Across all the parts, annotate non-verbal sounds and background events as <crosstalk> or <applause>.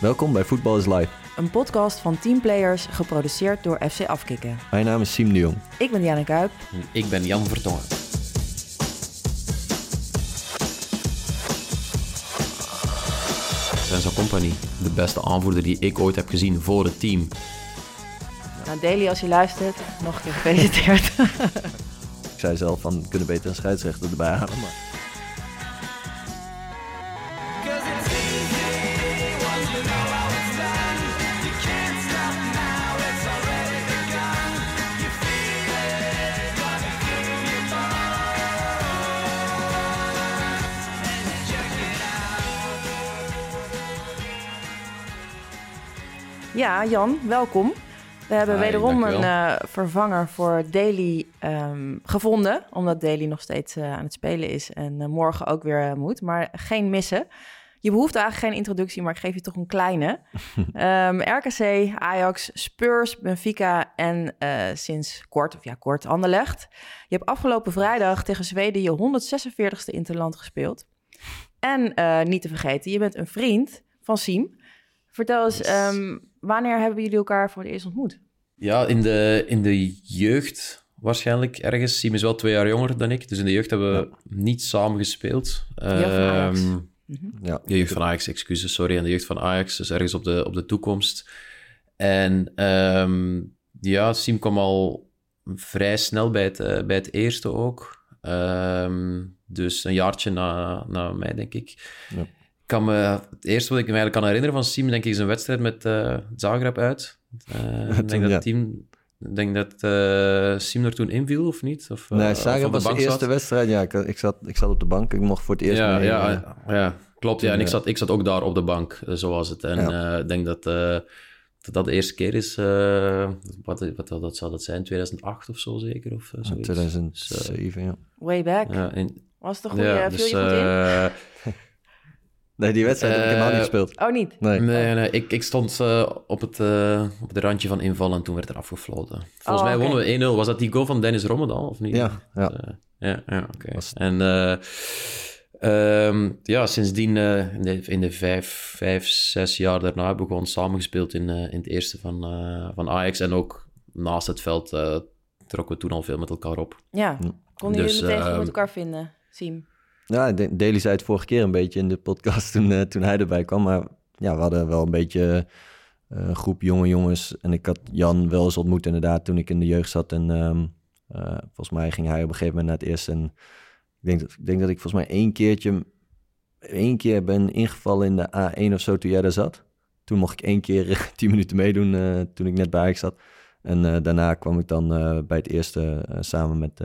Welkom bij Voetbal is Live. Een podcast van teamplayers geproduceerd door FC Afkikken. Mijn naam is Siem de Jong. Ik ben Diana Kuip. Ik ben Jan Vertongen. Renzo Company, de beste aanvoerder die ik ooit heb gezien voor het team. Nou, Daily, als je luistert, nog een keer gefeliciteerd. <laughs> Ik zei zelf van, we kunnen beter een scheidsrechter erbij halen. Maar... Ja, Jan, welkom. We hebben Hi, wederom een eh, vervanger voor Daily ehm, gevonden. Omdat Daily nog steeds eh, aan het spelen is en eh, morgen ook weer moet. Maar geen missen. Je behoeft eigenlijk geen introductie, maar ik geef je toch een kleine. <laughs> Ehm, RKC, Ajax, Spurs, Benfica en sinds kort, of ja kort, Anderlecht. Je hebt afgelopen vrijdag tegen Zweden je 146ste interland gespeeld. En niet te vergeten, je bent een vriend van Siem. Vertel eens, Yes. ehm, wanneer hebben jullie elkaar voor het eerst ontmoet? Ja, in de, in de jeugd waarschijnlijk ergens. Siem is wel twee jaar jonger dan ik, dus in de jeugd hebben we niet samen gespeeld. jeugd van Ajax. Ehm, Ja, De jeugd van Ajax, excuses, sorry. En de jeugd van Ajax, dus ergens op de, op de toekomst. En ehm, ja, Siem kwam al vrij snel bij het, eh, bij het eerste ook. Ehm, dus een jaartje na, na mij, denk ik. Ja. Kan me, het eerste wat ik me eigenlijk kan herinneren van Siem, denk ik, is een wedstrijd met eh Zagreb uit. Eh, <laughs> ik Toen, denk dat het team... Ik denk dat eh Siem er toen inviel, of niet? Of, eh, nee, Zagreb was de eerste zat. wedstrijd. Ja, ik, ik, zat, ik zat op de bank. Ik mocht voor het eerst Ja, mee, ja, eh, ja, klopt. Ja, en ik zat, ik zat ook daar op de bank, eh, zo was het. En Ja. eh, ik denk dat, eh, dat dat de eerste keer is, eh, wat, wat, wat zou dat zijn, 2008 of zo zeker? Of, eh, ja, zoiets. 2007, ja. Way back. Ja, in- Was het een goede, ja, viel dus, je goed in? <laughs> eh, Nee, die wedstrijd heb ik helemaal niet Eh, gespeeld. Oh, niet? Nee. nee, nee, ik, ik stond eh, op, het, eh, op het randje van invallen en toen werd er afgefloten. Volgens Oh, mij wonnen we 1-0. Was dat die goal van Dennis Rommedaal, of niet? Ja, ja. Eh, ja, ja oké. Was- En eh, ehm, ja, sindsdien eh, in, de, in de vijf, vijf, zes jaar daarna hebben we gewoon samengespeeld in, eh, in het eerste van, eh, van Ajax. En ook naast het veld eh, trokken we toen al veel met elkaar op. Ja. Konden Dus, jullie meteen goed ehm, met elkaar vinden, Siem? Ja, Daly zei het vorige keer een beetje in de podcast toen, eh, toen hij erbij kwam. Maar ja, we hadden wel een beetje eh, een groep jonge jongens. En ik had Jan wel eens ontmoet inderdaad toen ik in de jeugd zat. En ehm, eh, volgens mij ging hij op een gegeven moment naar het eerst. En ik denk, dat, ik denk dat ik volgens mij één keertje, één keer ben ingevallen in de A1 of zo toen jij daar zat. Toen mocht ik één keer <laughs> tien minuten meedoen toen ik net bij Ajax zat. En daarna kwam ik dan bij het eerste samen met,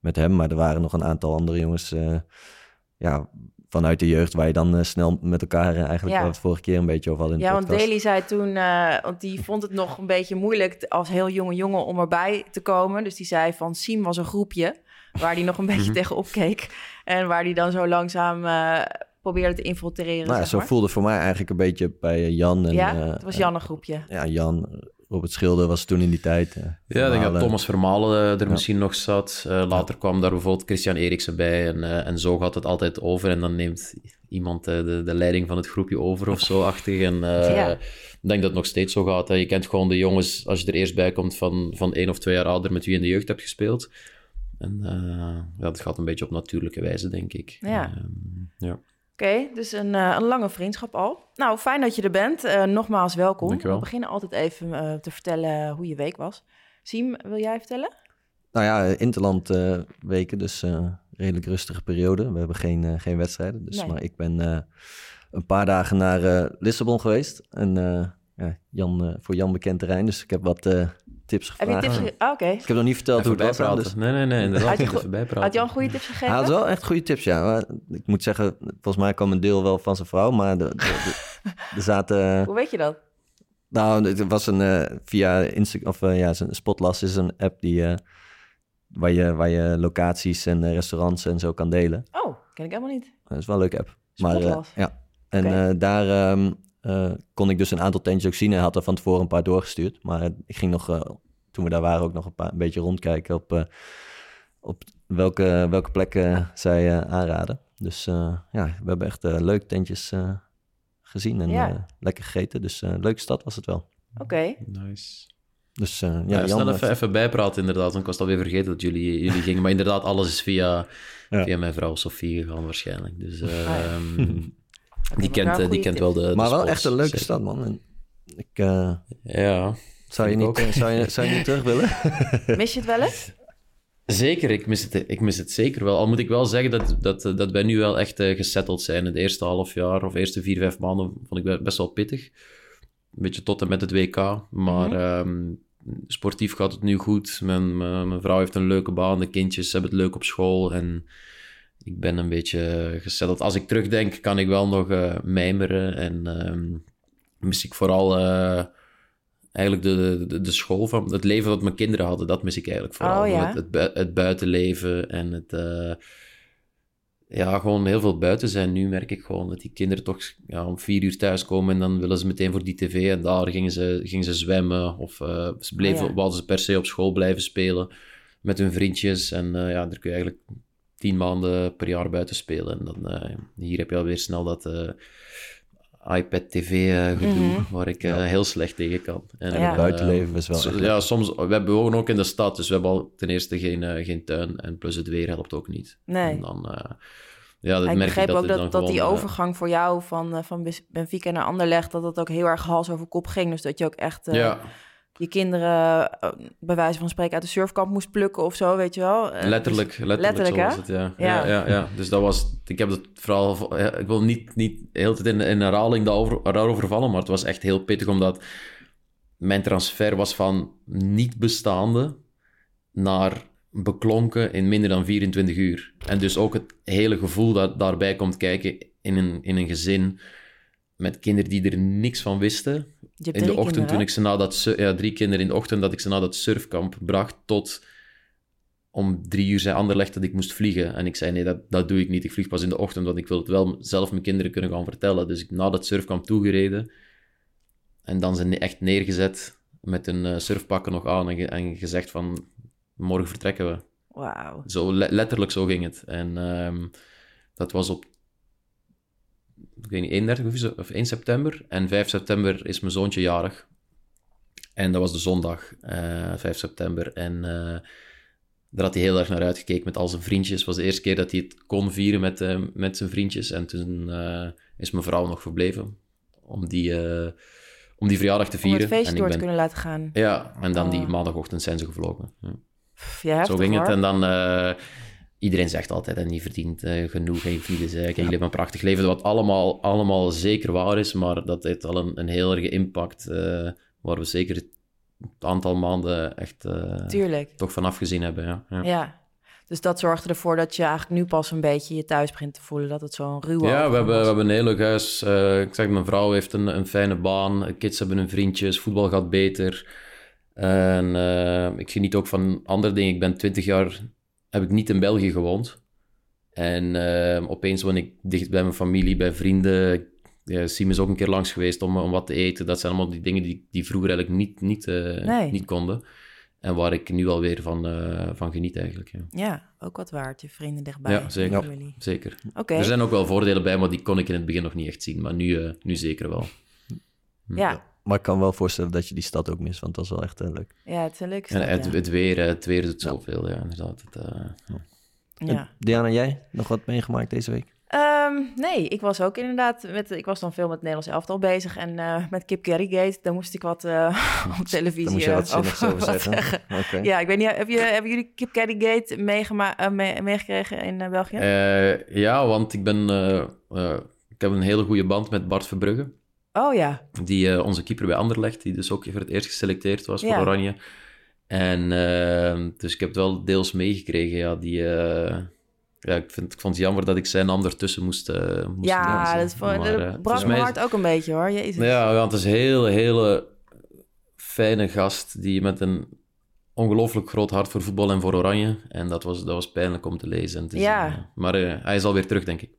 met hem. Maar er waren nog een aantal andere jongens eh, ja, vanuit de jeugd... waar je dan eh, snel met elkaar eh, eigenlijk Ja. het vorige keer een beetje over hadden in Ja, want. Daly zei toen, want die vond het nog een beetje moeilijk als heel jonge jongen om erbij te komen. Dus die zei van Siem was een groepje waar hij nog een beetje Mhm. tegenop keek. En waar hij dan zo langzaam probeerde te infiltreren. Nou, zo voelde voor mij eigenlijk een beetje bij Jan. En, ja, het was Jan een groepje. ja, Jan, Robert Schilder was toen in die tijd. Ja, ik denk dat. Thomas Vermalen eh, er Ja. misschien nog zat. Eh, later kwam daar bijvoorbeeld Christian Eriksen bij. En, eh, en zo gaat het altijd over. En dan neemt iemand de, de leiding van het groepje over of zo achtig. En eh, <laughs> Ja. ik denk dat het nog steeds zo gaat. Hè. Je kent gewoon de jongens, als je er eerst bij komt, van, van één of twee jaar ouder met wie je in de jeugd hebt gespeeld. En eh, ja, dat gaat een beetje op natuurlijke wijze, denk ik. Ja. Ehm, ja. Oké, dus een, eh, een lange vriendschap al. Nou, fijn dat je er bent. Eh, nogmaals welkom. Dankjewel. We beginnen altijd even eh, te vertellen hoe je week was. Siem, wil jij vertellen? Nou ja, Interland eh, weken, dus eh, redelijk rustige periode. We hebben geen, eh, geen wedstrijden. Dus, Nee. Maar ik ben eh, een paar dagen naar eh, Lissabon geweest. En eh, ja, Jan, eh, voor Jan bekend terrein, dus ik heb wat eh, tips Heb je tips? ge- Ah, Oké. Ik heb nog niet verteld Even hoe het was. dus... Nee, nee, nee, inderdaad. Had je bijpraten. Had Jan goede tips gegeven? Hij had wel echt goede tips, ja. Maar ik moet zeggen, volgens mij kwam een deel wel van zijn vrouw. Maar de, de, de- <laughs> er zaten... Hoe weet je dat? Nou, het was een eh, via Instagram of eh, ja, zijn Spotlas is een app die eh, waar je waar je locaties en eh, restaurants en zo kan delen. Oh, ken ik helemaal niet. Dat is wel een leuke app. Maar eh, ja, en eh, daar ehm, eh, kon ik dus een aantal tentjes ook zien. Hij had er van tevoren een paar doorgestuurd, maar ik ging nog eh, toen we daar waren ook nog een, paar, een beetje rondkijken op eh, op welke welke plekken zij eh, aanraden. Dus eh, ja, we hebben echt leuke tentjes eh, gezien en Ja. eh, lekker gegeten. Dus eh leuke stad was het wel. Oké. Nice. Dus eh, ja, Ja, snel even, even bijpraten inderdaad, want ik was alweer vergeten dat jullie, jullie gingen. Maar inderdaad, alles is via, Ja. via mijn vrouw Sofie gegaan waarschijnlijk. Dus Ah, ja. Die, kent, eh, die kent wel de, de maar wel echt een leuke zeker. stad, man. En ik, eh, Ja, zou, je niet, ook. eh, zou, je, zou je niet terug willen? <laughs> Mis je het wel eens? zeker. Ik mis, het, ik mis het zeker wel. Al moet ik wel zeggen dat, dat, dat wij nu wel echt gesetteld zijn. Het eerste half jaar of eerste vier, vijf maanden vond ik best wel pittig. Een beetje tot en met het WK. Maar Mhm. ehm, sportief gaat het nu goed. Mijn, mijn, mijn vrouw heeft een leuke baan. De kindjes hebben het leuk op school. En ik ben een beetje gesetteld. Als ik terugdenk, kan ik wel nog eh, mijmeren. En ehm, mis ik vooral eh, eigenlijk de, de, de school van het leven dat mijn kinderen hadden. Dat mis ik eigenlijk vooral. Oh, ja? het, het, bui- het buitenleven en het... eh, ja, gewoon heel veel buiten zijn. Nu merk ik gewoon dat die kinderen toch ja, om vier uur thuiskomen en dan willen ze meteen voor die tv. En daar gingen ze, gingen ze zwemmen of ze bleven, Oh, ja. wilden ze per se op school blijven spelen met hun vriendjes. En ja, daar kun je eigenlijk tien maanden per jaar buiten spelen. En dan, eh, hier heb je alweer snel dat eh, iPad-tv-gedoe Mhm. waar ik eh, Ja. heel slecht tegen kan. En, eh, Buitenleven is wel so- ja, soms, we hebben wonen ook in de stad, dus we hebben al ten eerste geen, eh, geen tuin. En plus het weer helpt ook niet. Nee. En dan, eh, ja, dat ik merk begreep dat ook het dat, dat die gewoon, eh, overgang voor jou van, eh, van Benfica naar Anderlecht... dat dat ook heel erg hals over kop ging. Dus dat je ook echt eh, ja, je kinderen... eh, bij wijze van spreken uit de surfkamp moest plukken of zo, weet je wel. Eh, letterlijk, dus- letterlijk, letterlijk, zo hè? was het, ja. Ja. Ja. Ja, ja, Dus dat was, ik heb het vooral, ik wil niet, niet de hele tijd in, in herhaling daarover, daarover vallen, maar het was echt heel pittig, omdat mijn transfer was van niet bestaande naar beklonken in minder dan 24 uur. En dus ook het hele gevoel dat daarbij komt kijken in een, in een gezin met kinderen die er niks van wisten, in de ochtend kinderen, toen ik ze na dat ja, drie kinderen in de ochtend dat ik ze naar dat surfkamp bracht tot om drie uur zei Anderlecht dat ik moest vliegen en ik zei nee dat, dat doe ik niet ik vlieg pas in de ochtend want ik wil het wel zelf mijn kinderen kunnen gaan vertellen dus ik na dat surfkamp toegereden en dan zijn echt neergezet met een eh, surfpakken nog aan en, en gezegd van morgen vertrekken we? Wauw. zo, le- letterlijk zo ging het. En ehm, dat was op, ik weet niet, 31 of, zo, of 1 september. En 5 september is mijn zoontje jarig. En dat was de zondag, eh 5 september. En eh, daar had hij heel erg naar uitgekeken met al zijn vriendjes. Het was de eerste keer dat hij het kon vieren met, eh, met zijn vriendjes. En toen is mijn vrouw nog verbleven om die, om die verjaardag te Om vieren. het feestje en ik door te ben- kunnen laten gaan. Ja, en dan die Oh. maandagochtend zijn ze gevlogen. Ja. Pff, ja, heftig, Zo ging het. En dan, iedereen zegt altijd, en die verdient eh, genoeg, en verdient en jullie hebben een prachtig leven, wat allemaal, allemaal zeker waar is, maar dat heeft wel een, een heel erge impact, eh, waar we zeker het aantal maanden echt eh, toch van afgezien hebben. Ja. Ja. Ja. Dus dat zorgde ervoor dat je eigenlijk nu pas een beetje je thuis begint te voelen. Dat het zo'n ruwe Ja, we hebben, we hebben een heel leuk huis. Ik zeg, mijn vrouw heeft een, een fijne baan. Kids hebben hun vriendjes. Voetbal gaat beter. En ik geniet ook van andere dingen. Ik ben twintig jaar... Heb ik niet in België gewoond. En eh, opeens woon ik dicht bij mijn familie, bij vrienden. Ja, Siem is ook een keer langs geweest om, om wat te eten. Dat zijn allemaal die dingen die, die vroeger eigenlijk niet, niet, eh, Nee. niet konden. En waar ik nu alweer van, eh, van geniet eigenlijk. Ja. Ja, ook wat waard. Je vrienden dichtbij. Ja, zeker. familie. Zeker. Oké. Er zijn ook wel voordelen bij, maar die kon ik in het begin nog niet echt zien. Maar nu, eh, nu zeker wel. Ja. Maar ik kan wel voorstellen dat je die stad ook mist, want dat was wel echt eh, leuk. ja, het is een leuke En het, ja. het weer, eh, het weer doet zoveel, ja, inderdaad. Het, eh, Ja. Diana, jij nog wat meegemaakt deze week? Ehm, nee, ik was ook inderdaad met, ik was dan veel met het Nederlands elftal bezig en eh, met Kip Kerrygate, daar moest ik wat <laughs> op televisie moet je wat over <laughs> wat zeggen. Oké. Ja, ik weet niet, heb je, hebben jullie Kip Kerrygate meegema- eh, mee- meegekregen in eh, België? eh, ja, want ik ben... eh, eh, ik heb een hele goede band met Bart Verbrugge. Oh ja, Die, eh, onze keeper bij Anderlecht, die dus ook voor het eerst geselecteerd was voor. Oranje. En eh, dus ik heb het wel deels meegekregen, ja. Die, eh, ja ik, vind, ik vond het jammer dat ik zijn naam ertussen moest, moest ja, dat, is voor, Maar, dat brak mijn hart ook een beetje hoor, jezus. Ja, want het is een hele, hele fijne gast die met een ongelooflijk groot hart voor voetbal en voor Oranje. En dat was, dat was pijnlijk om te lezen en te Ja. zien. Maar hij is alweer terug, denk ik.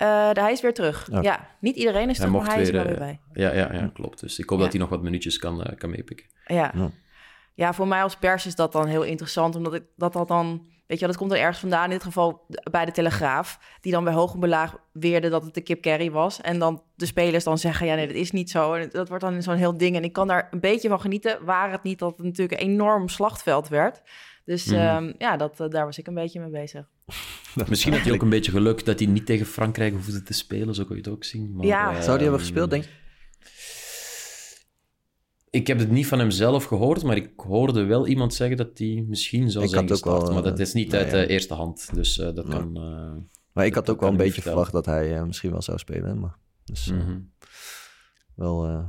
Eh, hij is weer terug. Ja. Ja, niet iedereen is Hij terug, maar mocht hij is er weer, eh, bij. Ja, ja, ja klopt. Dus ik hoop Ja. dat hij nog wat minuutjes kan, eh, kan meepikken. Ja. Ja. ja, voor mij als pers is dat dan heel interessant, omdat ik, dat, dat dan Weet je wel, dat komt er ergens vandaan. In dit geval bij de Telegraaf. Die dan bij hoog en belaag weerde dat het de kip Kerry was. En dan de spelers dan zeggen, ja nee, dat is niet zo. En dat wordt dan zo'n heel ding. En ik kan daar een beetje van genieten. Waar het niet dat het natuurlijk een enorm slachtveld werd. Dus Mhm. ehm, ja, dat, eh, daar was ik een beetje mee bezig. <laughs> Misschien had hij ook een beetje geluk dat hij niet tegen Frankrijk hoefde te spelen, zo kun je het ook zien. Maar, Ja. eh, Zou die hebben gespeeld, denk je? Ik heb het niet van hem zelf gehoord, maar ik hoorde wel iemand zeggen dat hij misschien zou Ik zijn gestart. wel, maar dat eh, is niet nou uit ja. de eerste hand, dus eh, dat Ja. kan... eh, Maar ik had ook wel een ik beetje verwacht dat hij eh, misschien wel zou spelen. Maar dus eh, mhm. Wel eh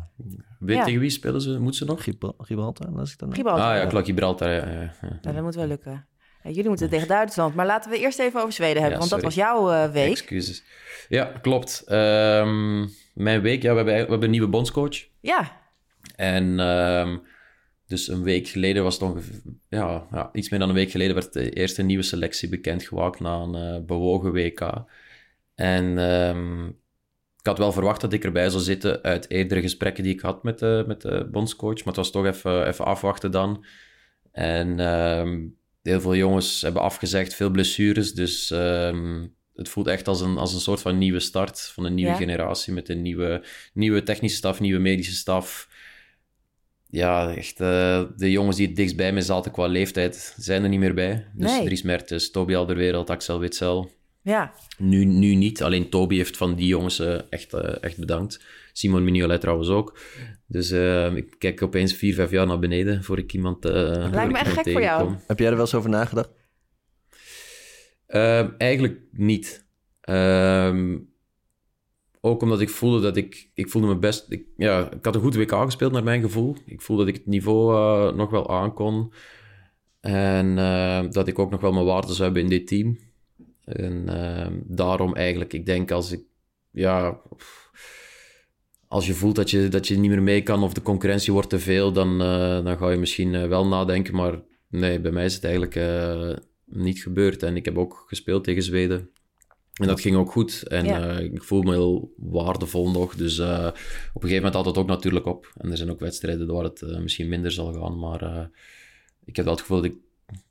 Weet Ja. tegen wie spelen ze? Moeten ze nog? Gibral- Gibraltar, las ik dan. Gibraltar. Ah ja, Clark Gibraltar. Ja, ja, ja. Nou, dat moet wel lukken. Ja, jullie moeten tegen Duitsland. Maar laten we eerst even over Zweden hebben. Ja, want dat was jouw eh, week. Excuses. Ja, klopt. Ehm, mijn week, ja, we hebben, we hebben een nieuwe bondscoach. Ja, En ehm, dus een week geleden was het ongeveer, ja, ja, iets meer dan een week geleden werd de eerste nieuwe selectie bekendgemaakt na een eh, bewogen WK. En ehm, ik had wel verwacht dat ik erbij zou zitten uit eerdere gesprekken die ik had met de, met de bondscoach, maar het was toch even, even afwachten dan. En ehm, heel veel jongens hebben afgezegd, veel blessures, dus ehm, het voelt echt als een, als een soort van nieuwe start van een nieuwe Ja. generatie met een nieuwe, nieuwe technische staf, nieuwe medische staf ja, echt eh, de jongens die het dichtst bij me zaten qua leeftijd zijn er niet meer bij. Dus Nee. Dries Mertens, Toby Alderwereld, Axel Witsel. Ja. Nu, nu niet, alleen Toby heeft van die jongens eh, echt, eh, echt bedankt. Simon Mignolet trouwens ook. Dus eh, ik kijk opeens vier, vijf jaar naar beneden voor ik iemand, eh voor me echt gek voor jou. Heb jij er wel eens over nagedacht? Ehm, eigenlijk niet. Ehm, ook omdat ik voelde dat ik... Ik voelde me best... Ik, ja, ik had een goed WK gespeeld naar mijn gevoel. Ik voelde dat ik het niveau eh, nog wel aankon. En dat ik ook nog wel mijn waarde zou hebben in dit team. En ehm, daarom eigenlijk, ik denk als ik... Ja... Als je voelt dat je, dat je niet meer mee kan of de concurrentie wordt te veel, dan, eh, dan ga je misschien eh, wel nadenken. Maar nee, bij mij is het eigenlijk eh, niet gebeurd. En ik heb ook gespeeld tegen Zweden. En dat ging ook goed. En Ja. ik voel me heel waardevol nog. Dus op een gegeven moment had het ook natuurlijk op. En er zijn ook wedstrijden waar het misschien minder zal gaan. Maar ik heb wel het gevoel dat ik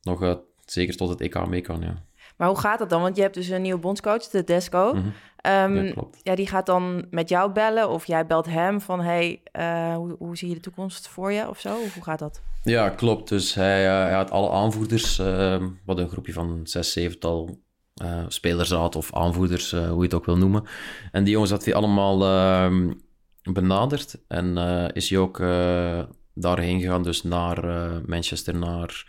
nog zeker tot het EK mee kan. Ja, Maar hoe gaat dat dan? Want je hebt dus een nieuwe bondscoach, de Desco. Ehm, ja ja, klopt. die gaat dan met jou bellen of jij belt hem van... hey, eh, hoe, hoe zie je de toekomst voor je of zo? Of hoe gaat dat? Ja, klopt. Dus hij, eh, hij had alle aanvoerders, eh, wat een groepje van zes, zevental eh spelersraad of aanvoerders, hoe je het ook wil noemen. En die jongens had hij allemaal ehm, benaderd. En is hij ook daarheen gegaan, dus naar eh, Manchester, naar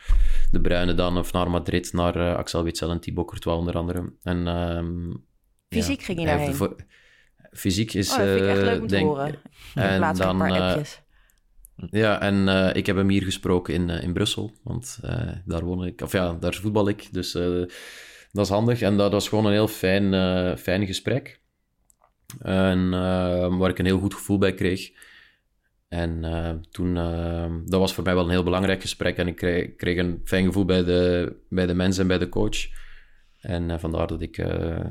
De Bruyne dan, of naar Madrid, naar eh, Axel Witsel en Thibaut Courtois onder andere. En, ehm, Fysiek ja, ging hij daarheen? ervoor- Fysiek is... Oh, dat vind ik echt eh, leuk om te denk- horen. En een dan, paar appjes. ja, en ik heb hem hier gesproken in, in Brussel, want daar woon ik, of ja, daar voetbal ik, dus dat is handig. En dat was gewoon een heel fijn, fijn gesprek, en, waar ik een heel goed gevoel bij kreeg. En eh, toen, eh, dat was voor mij wel een heel belangrijk gesprek en ik kreeg, kreeg een fijn gevoel bij de, bij de mensen en bij de coach. En eh, vandaar dat ik eh,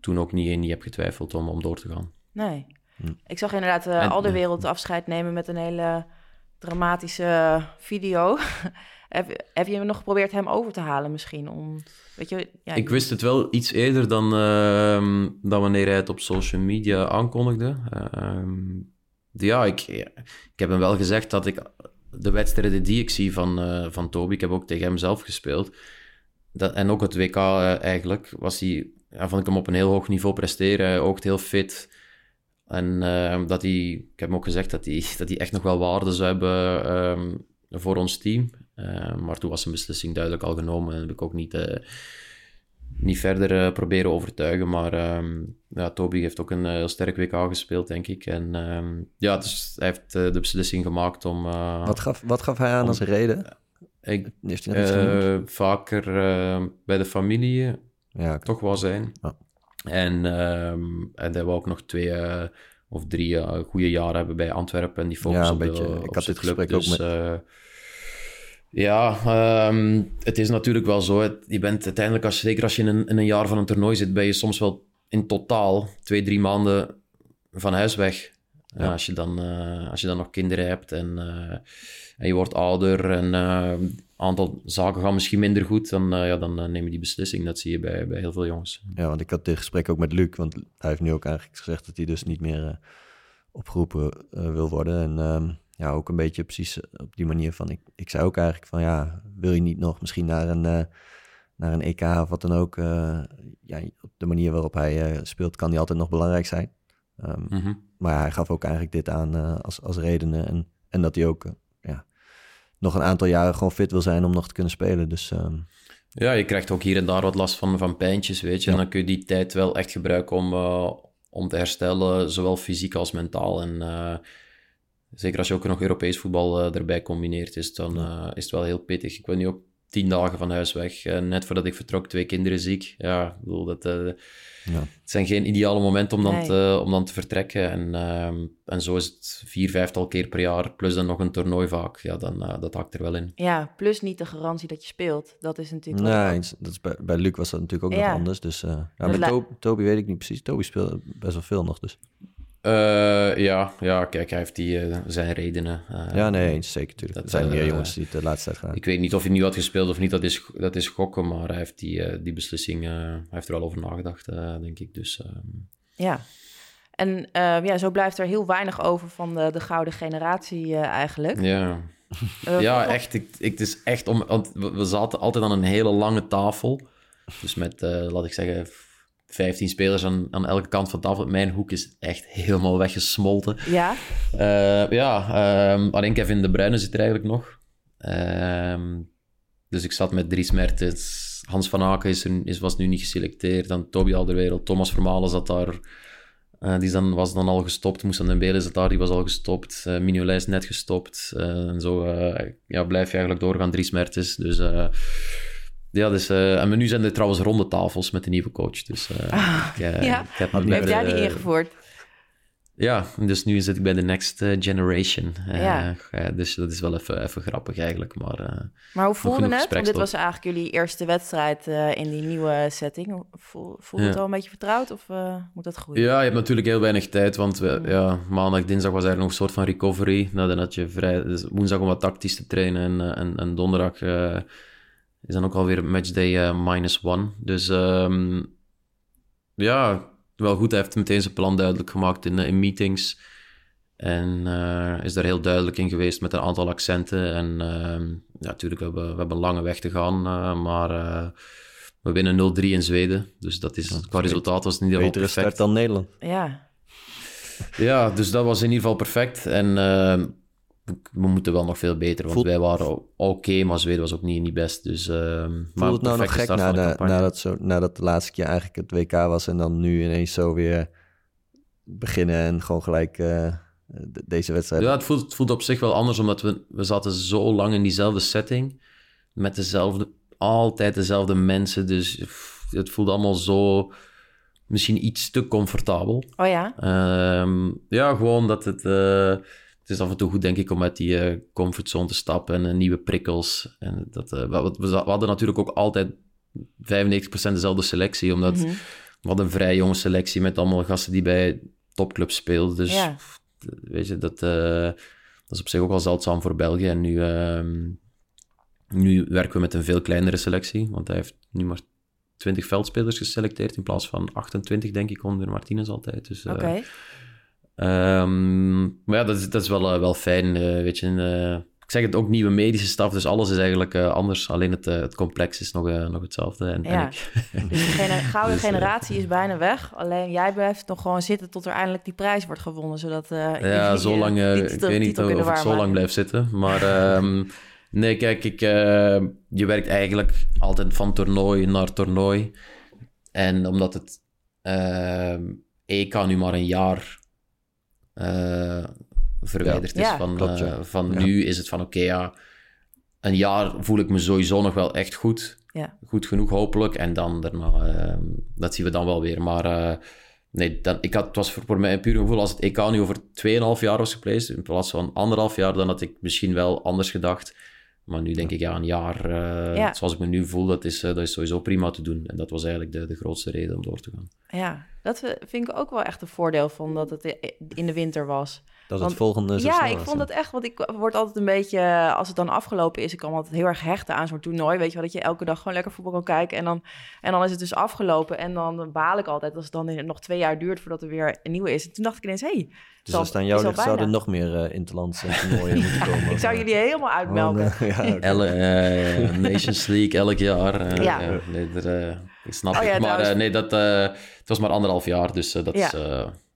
toen ook niet, niet heb getwijfeld om, om door te gaan. Nee. Hm. Ik zag inderdaad uh, En- al de wereld afscheid nemen met een hele dramatische video. <laughs> heb, heb je nog geprobeerd hem over te halen misschien? Om, weet je, ja, Ik wist het wel iets eerder dan, ehm, dan wanneer hij het op social media aankondigde. Ja, ik, ik heb hem wel gezegd dat ik de wedstrijden die ik zie van, eh, van Toby, ik heb ook tegen hem zelf gespeeld, dat, en ook het WK eh, eigenlijk, was hij, ja, vond ik hem op een heel hoog niveau presteren. Hij oogt heel fit. En eh, dat hij, ik heb hem ook gezegd dat hij, dat hij echt nog wel waarde zou hebben ehm, voor ons team. Uh, maar toen was zijn beslissing duidelijk al genomen en heb ik ook niet, uh, niet verder uh, proberen overtuigen. Maar um, ja, Toby heeft ook een heel sterk WK gespeeld, denk ik. En um, ja, dus hij heeft uh, de beslissing gemaakt om... uh, wat, gaf, wat gaf hij aan om, als reden? Ik, heeft hij nog iets vaker bij de familie ja, okay. toch wel zijn. Oh. En, en hij ook nog twee of drie goede jaren hebben bij Antwerpen en die focus ja, op beetje, de, ik op had dit club. gesprek dus, ook met... ja, um, het is natuurlijk wel zo. Het, je bent uiteindelijk, als, zeker als je in een, in een, jaar van een toernooi zit, ben je soms wel in totaal twee, drie maanden van huis weg. Ja. Uh, als, je dan, uh, als je dan nog kinderen hebt en, uh, en je wordt ouder. En aantal zaken gaan misschien minder goed, dan, ja, dan neem je die beslissing. Dat zie je bij, bij heel veel jongens. Ja, want ik had dit gesprek ook met Luc, want hij heeft nu ook eigenlijk gezegd dat hij dus niet meer opgeroepen wil worden. En ehm, ja, ook een beetje precies op die manier van, ik, ik zei ook eigenlijk van, ja, wil je niet nog misschien naar een, naar een EK of wat dan ook, ja, op de manier waarop hij speelt, kan hij altijd nog belangrijk zijn. Um, Maar hij gaf ook eigenlijk dit aan als, als redenen. En, en dat hij ook ja, nog een aantal jaren gewoon fit wil zijn om nog te kunnen spelen. Dus, um... Ja, je krijgt ook hier en daar wat last van, van pijntjes, weet je. Ja. En dan kun je die tijd wel echt gebruiken om, uh, om te herstellen, zowel fysiek als mentaal. En zeker als je ook nog Europees voetbal erbij combineert, is, dan, is het wel heel pittig. Ik ben nu ook tien dagen van huis weg. net voordat ik vertrok, twee kinderen ziek. Ja, ik bedoel, dat ja. Het zijn geen ideale momenten om dan, nee. te, om dan te vertrekken. En, uh, en zo is het vier, vijftal keer per jaar, plus dan nog een toernooi vaak. Ja, dan, uh, dat hakt er wel in. Ja, plus niet de garantie dat je speelt. Dat is natuurlijk... Nee, dat is bij, bij Luc was dat natuurlijk ook ja. nog anders. Dus uh, ja, met to Toby weet ik niet precies. Toby speelt best wel veel nog, dus... Uh, ja, ja, kijk, hij heeft die, uh, zijn redenen. Uh, ja, nee, zeker. Tuurlijk. Er zijn meer jongens die het de laatste tijd gaan. Ik weet niet of hij nu had gespeeld of niet, dat is, dat is gokken, maar hij heeft die, die beslissing, hij heeft er al over nagedacht, denk ik. Dus, ehm. Ja, en ja, zo blijft er heel weinig over van de, de gouden generatie eigenlijk. Ja, <laughs> ja echt. Ik, ik, het is echt om, want we zaten altijd aan een hele lange tafel. Dus met, laat ik zeggen 15 spelers aan, aan elke kant van tafel. Mijn hoek is echt helemaal weggesmolten. Ja? Uh, ja, um, alleen Kevin De Bruyne zit er eigenlijk nog. Um, dus ik zat met Dries Mertens. Hans van Aken is er, is, was nu niet geselecteerd. Dan Toby Alderwereld. Thomas Vermalen zat daar. Uh, die dan, was dan al gestopt. Moest aan Dembele zat daar, die was al gestopt. Uh, Mignolet is net gestopt. en zo ja, blijf je eigenlijk doorgaan. Dries Mertens. Dus ja, dus, uh, en nu zijn er trouwens ronde tafels met de nieuwe coach. Dus, uh, ah, ik, uh, ja, ik heb heeft jij die ingevoerd? Ja, dus nu zit ik bij de next generation. Ja. dus dat is wel even, even grappig eigenlijk. Maar, maar hoe voelde het? Want dit was eigenlijk jullie eerste wedstrijd in die nieuwe setting. Voel, voelde ja. het al een beetje vertrouwd of moet dat groeien? Ja, je hebt natuurlijk heel weinig tijd. Want we, mm. ja, maandag, dinsdag was eigenlijk nog een soort van recovery. Nou, dan had je vrij, dus woensdag om wat tactisch te trainen en, en, en donderdag is dan ook alweer matchday uh, minus one. Dus um, ja, wel goed. Hij heeft meteen zijn plan duidelijk gemaakt in, in meetings. En uh, is daar heel duidelijk in geweest met een aantal accenten. En uh, ja, natuurlijk, we hebben, we hebben een lange weg te gaan. Uh, maar we winnen 0-3 in Zweden. Dus dat is, qua resultaat was het in ieder geval perfect. start dan Nederland. Ja. Ja, dus dat was in ieder geval perfect. En ehm, we moeten wel nog veel beter, want wij waren oké, okay, maar Zweden was ook niet, niet best. Dus, uh, Voelt het nou nog gek na de, nadat, zo, nadat de laatste keer eigenlijk het WK was en dan nu ineens zo weer beginnen en gewoon gelijk uh, deze wedstrijd? Ja, het voelt, het voelt op zich wel anders, omdat we, we zaten zo lang in diezelfde setting, met dezelfde, altijd dezelfde mensen, dus het voelt allemaal zo misschien iets te comfortabel. Oh ja? Uh, ja, gewoon dat het... Het is af en toe goed, denk ik, om uit die uh, comfortzone te stappen en uh, nieuwe prikkels. En dat, uh, we, we, hadden natuurlijk ook altijd 95% dezelfde selectie, omdat mm -hmm. we hadden een vrij jonge selectie met allemaal gasten die bij topclubs speelden. Dus ja. weet je, dat, dat is op zich ook al zeldzaam voor België. En nu, ehm, nu werken we met een veel kleinere selectie, want hij heeft nu maar 20 veldspelers geselecteerd in plaats van 28, denk ik, onder Martinez altijd. Dus, Oké. Um, maar ja, dat is, dat is wel, uh, wel fijn, uh, weet je. Uh, ik zeg het ook nieuwe medische staf, dus alles is eigenlijk anders. Alleen het, het complex is nog, nog hetzelfde. En, ja. en ik... dus de <laughs> gouden dus, generatie is bijna weg. Alleen jij blijft nog gewoon zitten tot er eindelijk die prijs wordt gewonnen. Zodat, ja, zo lang, ik weet niet of ik zo lang blijf zitten. Maar um, nee, kijk, ik, je werkt eigenlijk altijd van toernooi naar toernooi. En omdat het EK nu maar een jaar uh, verwijderd is. Van, klopt, uh, van nu is het van oké, okay, ja, een jaar voel ik me sowieso nog wel echt goed. Goed genoeg, hopelijk. En dan daarna, uh, dat zien we dan wel weer. Maar uh, nee, dan, ik had, het was voor, voor mij een puur gevoel als het EK nu over 2,5 jaar was geplaatst, in plaats van anderhalf jaar, dan had ik misschien wel anders gedacht. Maar nu denk ik, ja, een jaar eh, Ja. zoals ik me nu voel, dat is, eh, dat is sowieso prima te doen. En dat was eigenlijk de, de grootste reden om door te gaan. Ja, dat eh, vind ik ook wel echt een voordeel van dat het in de winter was. Dat Want- het volgende zo ja, snel ik was, vond ja. dat echt, want ik word altijd een beetje, als het dan afgelopen is, ik kan altijd heel erg hechten aan zo'n toernooi, weet je wel, dat je elke dag gewoon lekker voetbal kan kijken en dan, en dan is het dus afgelopen en dan baal ik altijd als het dan in- nog twee jaar duurt voordat er weer een nieuwe is. En toen dacht ik ineens, hé, hey, Dus als het aan jou ligt, zouden er nog meer uh, interlandse <laughs> toernooien moeten komen. ik zou jullie helemaal uitmelken. Oh, nee, <laughs> ja. Elle, eh, Nations League elk jaar. eh, Ja. nee, er, eh, ik snap Oh ja, het. Maar eh, nee, dat, eh, het was maar anderhalf jaar, dus eh, dat Ja. is...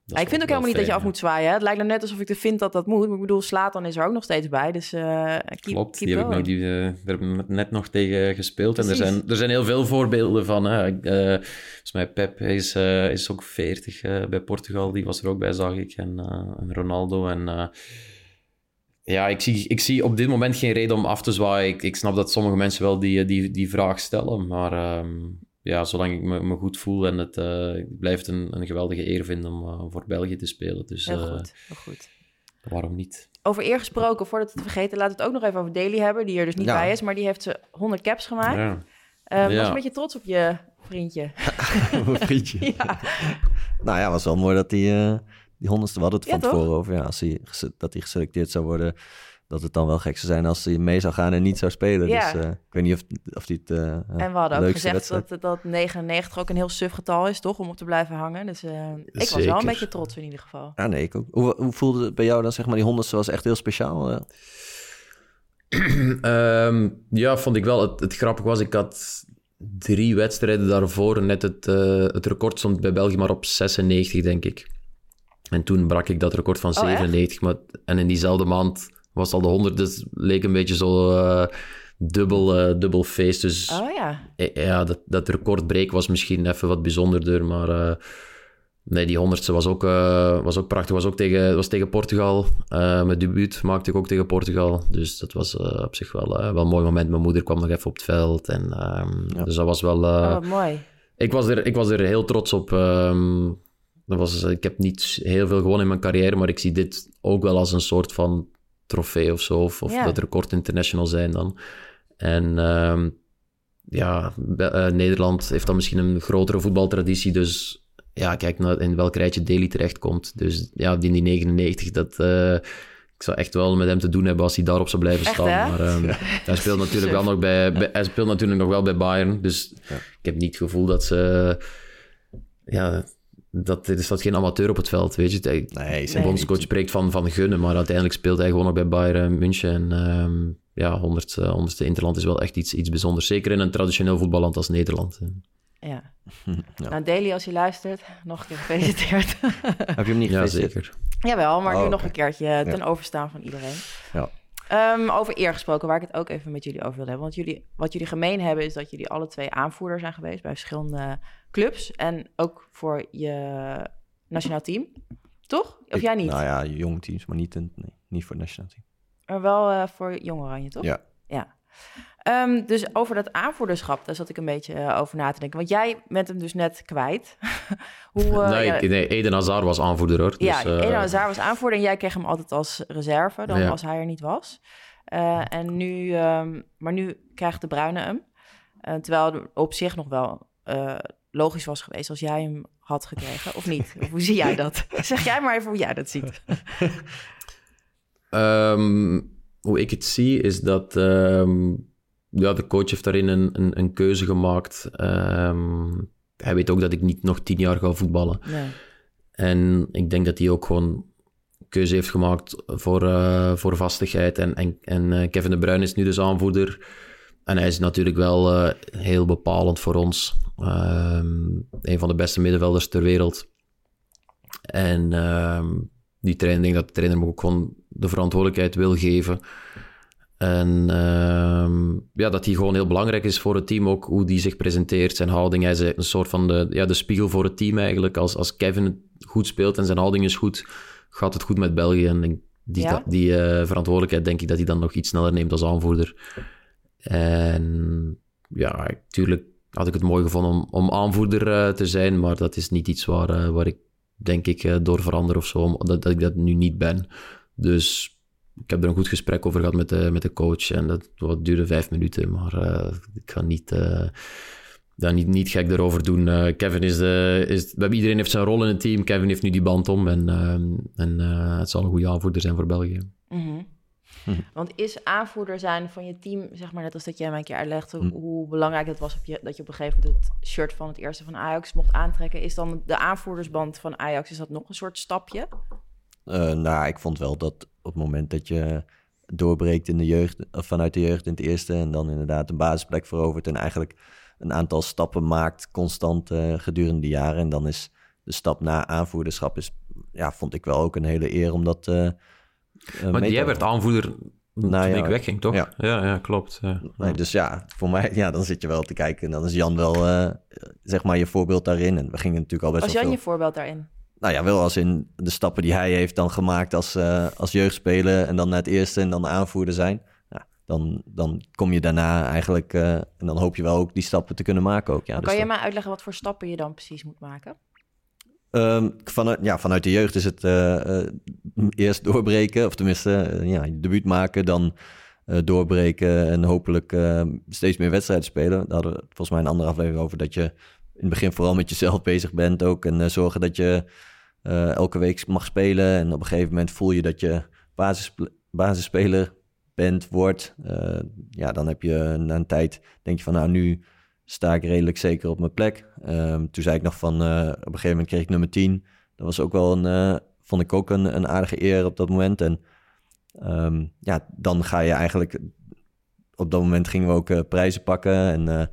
Ja, ik vind ook helemaal niet dat je af moet zwaaien. Hè? Het lijkt nou net alsof ik er vind dat dat moet. Maar ik bedoel, Slatan is er ook nog steeds bij. Dus eh keep, Klopt, keep die heb ik nog, die, eh, daar net nog tegen gespeeld. En er zijn, er zijn heel veel voorbeelden van. Hè. Eh, volgens mij Pep is, is ook 40 eh, bij Portugal. Die was er ook bij, zag ik. En, en Ronaldo. En ja, ik zie, ik zie op dit moment geen reden om af te zwaaien. Ik, ik snap dat sommige mensen wel die, die, die vraag stellen. Maar ehm, ja, zolang ik me, me goed voel en het, eh, ik blijf het een, een geweldige eer vinden om eh, voor België te spelen. Dus Heel eh, goed, heel goed. waarom niet? Over eer gesproken, voordat we het vergeten, laten we het ook nog even over Daly hebben. Die er dus niet Ja. bij is, maar die heeft ze 100 caps gemaakt. Ja. Eh, Was Ja. een beetje trots op je vriendje? <laughs> Mijn vriendje. <laughs> ja. Nou ja, was wel mooi dat hij eh, die honderdste, we hadden het Ja, van toch? tevoren over. Ja, als hij, dat hij geselecteerd zou worden, dat het dan wel gek zou zijn als hij mee zou gaan en niet zou spelen. Ja. Dus eh, ik weet niet of, of hij het eh, En we hadden ook gezegd wedstrijd- dat, dat 99 ook een heel suf getal is, toch? Om op te blijven hangen. Dus eh, ik was wel een beetje trots in ieder geval. Ja, nee, ik ook. Hoe, hoe voelde het bij jou dan, zeg maar, die honderdste was echt heel speciaal? eh? <clears throat> Ehm, ja, vond ik wel. Het, het grappige was, ik had drie wedstrijden daarvoor. Net het, eh, het record stond bij België maar op 96, denk ik. En toen brak ik dat record van Oh, echt? 97. maar, en in diezelfde maand was al de 100. Dus het leek een beetje zo eh, dubbel, eh, dubbel feest. Dus Oh ja, eh, ja, dat, dat recordbreek was misschien even wat bijzonderder. Maar eh, nee, die honderdste was ook, eh, was ook prachtig. Was ook tegen, was tegen Portugal. Eh mijn debuut maakte ik ook tegen Portugal. Dus dat was eh, op zich wel, eh, wel een mooi moment. Mijn moeder kwam nog even op het veld. En, ehm, Ja. Dus dat was wel... eh, oh, mooi. ik, was er, ik was er heel trots op. ehm, dat was, ik heb niet heel veel gewonnen in mijn carrière, maar ik zie dit ook wel als een soort van trofee of zo. Of, of Ja. dat record international zijn dan. En ehm, ja, Be- eh, Nederland heeft dan misschien een grotere voetbaltraditie, dus ja, kijk naar in welk rijtje Daly terechtkomt. Dus ja, die, die 99, dat... eh, ik zou echt wel met hem te doen hebben als hij daarop zou blijven staan. Maar ehm, hij speelt natuurlijk wel nog bij, bij- hij speelt natuurlijk nog wel bij Bayern. Dus Ja. ik heb niet het gevoel dat ze. Ja, dat er staat geen amateur op het veld, weet je. Hij- Nee, Zijn bondscoach niet. spreekt van, van gunnen, maar uiteindelijk speelt hij gewoon nog bij Bayern München. En ehm, ja, 100, eh, 100ste Interland is wel echt iets, iets bijzonders. Zeker in een traditioneel voetballand als Nederland. Ja. Ja. <laughs> Nou, Daly, als je luistert, nog een keer gefeliciteerd. <laughs> Heb je hem niet Ja, gefeliciteerd? zeker. Jawel, maar Oh, nu nog een keertje ten overstaan van iedereen. Ja. Ehm, over eer gesproken, waar ik het ook even met jullie over wilde hebben. Want jullie, wat jullie gemeen hebben, is dat jullie alle twee aanvoerder zijn geweest bij verschillende clubs. En ook voor je nationaal team. Toch? Of Ik- jij niet? Nou ja, jonge teams, maar niet, een, nee, niet voor het nationaal team. Maar wel eh, voor Jong Oranje, toch? Ja. ja. Ehm, dus over dat aanvoerderschap, daar zat ik een beetje eh, over na te denken. Want jij bent hem dus net kwijt. <laughs> Hoe, eh, nee, ja, ik- nee, Eden Hazard was aanvoerder hoor. ja, dus, eh, Eden Hazard was aanvoerder en jij kreeg hem altijd als reserve, dan Ja. als hij er niet was. Eh, en nu, ehm, maar nu krijgt de Bruine hem. Terwijl op zich nog wel eh, logisch was geweest als jij hem had gekregen, of niet? Of hoe zie jij <laughs> dat? zeg jij maar even hoe jij dat ziet. <laughs> Ehm, hoe ik het zie is dat ehm, ja, de coach heeft daarin een, een, een keuze gemaakt. Ehm, hij weet ook dat ik niet nog tien jaar ga voetballen. Nee. En ik denk dat hij ook gewoon een keuze heeft gemaakt voor, eh, voor vastigheid. En, en, en eh, Kevin De Bruyne is nu dus aanvoerder. En hij is natuurlijk wel eh, heel bepalend voor ons. Ehm, een van de beste middenvelders ter wereld. En ehm, die trainer, ik denk dat de trainer hem ook gewoon de verantwoordelijkheid wil geven. En ehm, ja, dat hij gewoon heel belangrijk is voor het team, ook hoe die zich presenteert, zijn houding. Hij is een soort van de, ja, de spiegel voor het team eigenlijk. Als, als Kevin goed speelt en zijn houding is goed, gaat het goed met België. En die, Ja? die eh, verantwoordelijkheid denk ik dat hij dan nog iets sneller neemt als aanvoerder. En ja, natuurlijk had ik het mooi gevonden om, om aanvoerder eh, te zijn, maar dat is niet iets waar, eh, waar ik denk ik eh, door verander of zo, omdat dat ik dat nu niet ben. Dus ik heb er een goed gesprek over gehad met de, met de coach. En dat, dat duurde vijf minuten. Maar ik ga niet ja, niet, niet gek erover doen. Uh, Kevin is, de, is... Iedereen heeft zijn rol in het team. Kevin heeft nu die band om. En, uh, en uh, het zal een goede aanvoerder zijn voor België. -hmm. <laughs> Want is aanvoerder zijn van je team, zeg maar net als dat jij mij een keer uitlegt... Hm. hoe belangrijk het was op je, dat je op een gegeven moment het shirt van het eerste van Ajax mocht aantrekken... is dan de aanvoerdersband van Ajax, is dat nog een soort stapje? nou, ik vond wel dat op het moment dat je doorbreekt in de jeugd... of vanuit de jeugd in het eerste... en dan inderdaad een basisplek verovert en eigenlijk een aantal stappen maakt constant uh, gedurende de jaren. En dan is de stap na aanvoerderschap, is, ja, vond ik wel ook een hele eer om dat uh, Maar jij werd aanvoerder nou, toen ja, ik wegging, toch? Ja, ja, ja klopt. Ja. Nee, dus ja, voor mij, ja, dan zit je wel te kijken. En dan is Jan wel, uh, zeg maar, je voorbeeld daarin. En we gingen natuurlijk al best Was Jan veel... je voorbeeld daarin? Nou ja, wel als in de stappen die hij heeft dan gemaakt als, uh, als jeugdspeler. En dan net eerste en dan aanvoerder zijn dan, dan kom je daarna eigenlijk... Uh, en dan hoop je wel ook die stappen te kunnen maken ook. Ja, dus kan je mij uitleggen wat voor stappen je dan precies moet maken? Um, vanuit, ja, vanuit de jeugd is het uh, uh, eerst doorbreken, of tenminste ja, je debuut maken, dan doorbreken en hopelijk steeds meer wedstrijden spelen. Daar hadden we volgens mij een andere aflevering over, dat je in het begin vooral met jezelf bezig bent ook en zorgen dat je elke week mag spelen. En op een gegeven moment voel je dat je basis, basisspeler bent, wordt, ja, dan heb je na een tijd, denk je van nou, nu sta ik redelijk zeker op mijn plek. Um, toen zei ik nog van, uh, op een gegeven moment kreeg ik nummer 10. Dat was ook wel een, uh, vond ik ook een, een aardige eer op dat moment. En um, ja, dan ga je eigenlijk, op dat moment gingen we ook prijzen pakken. En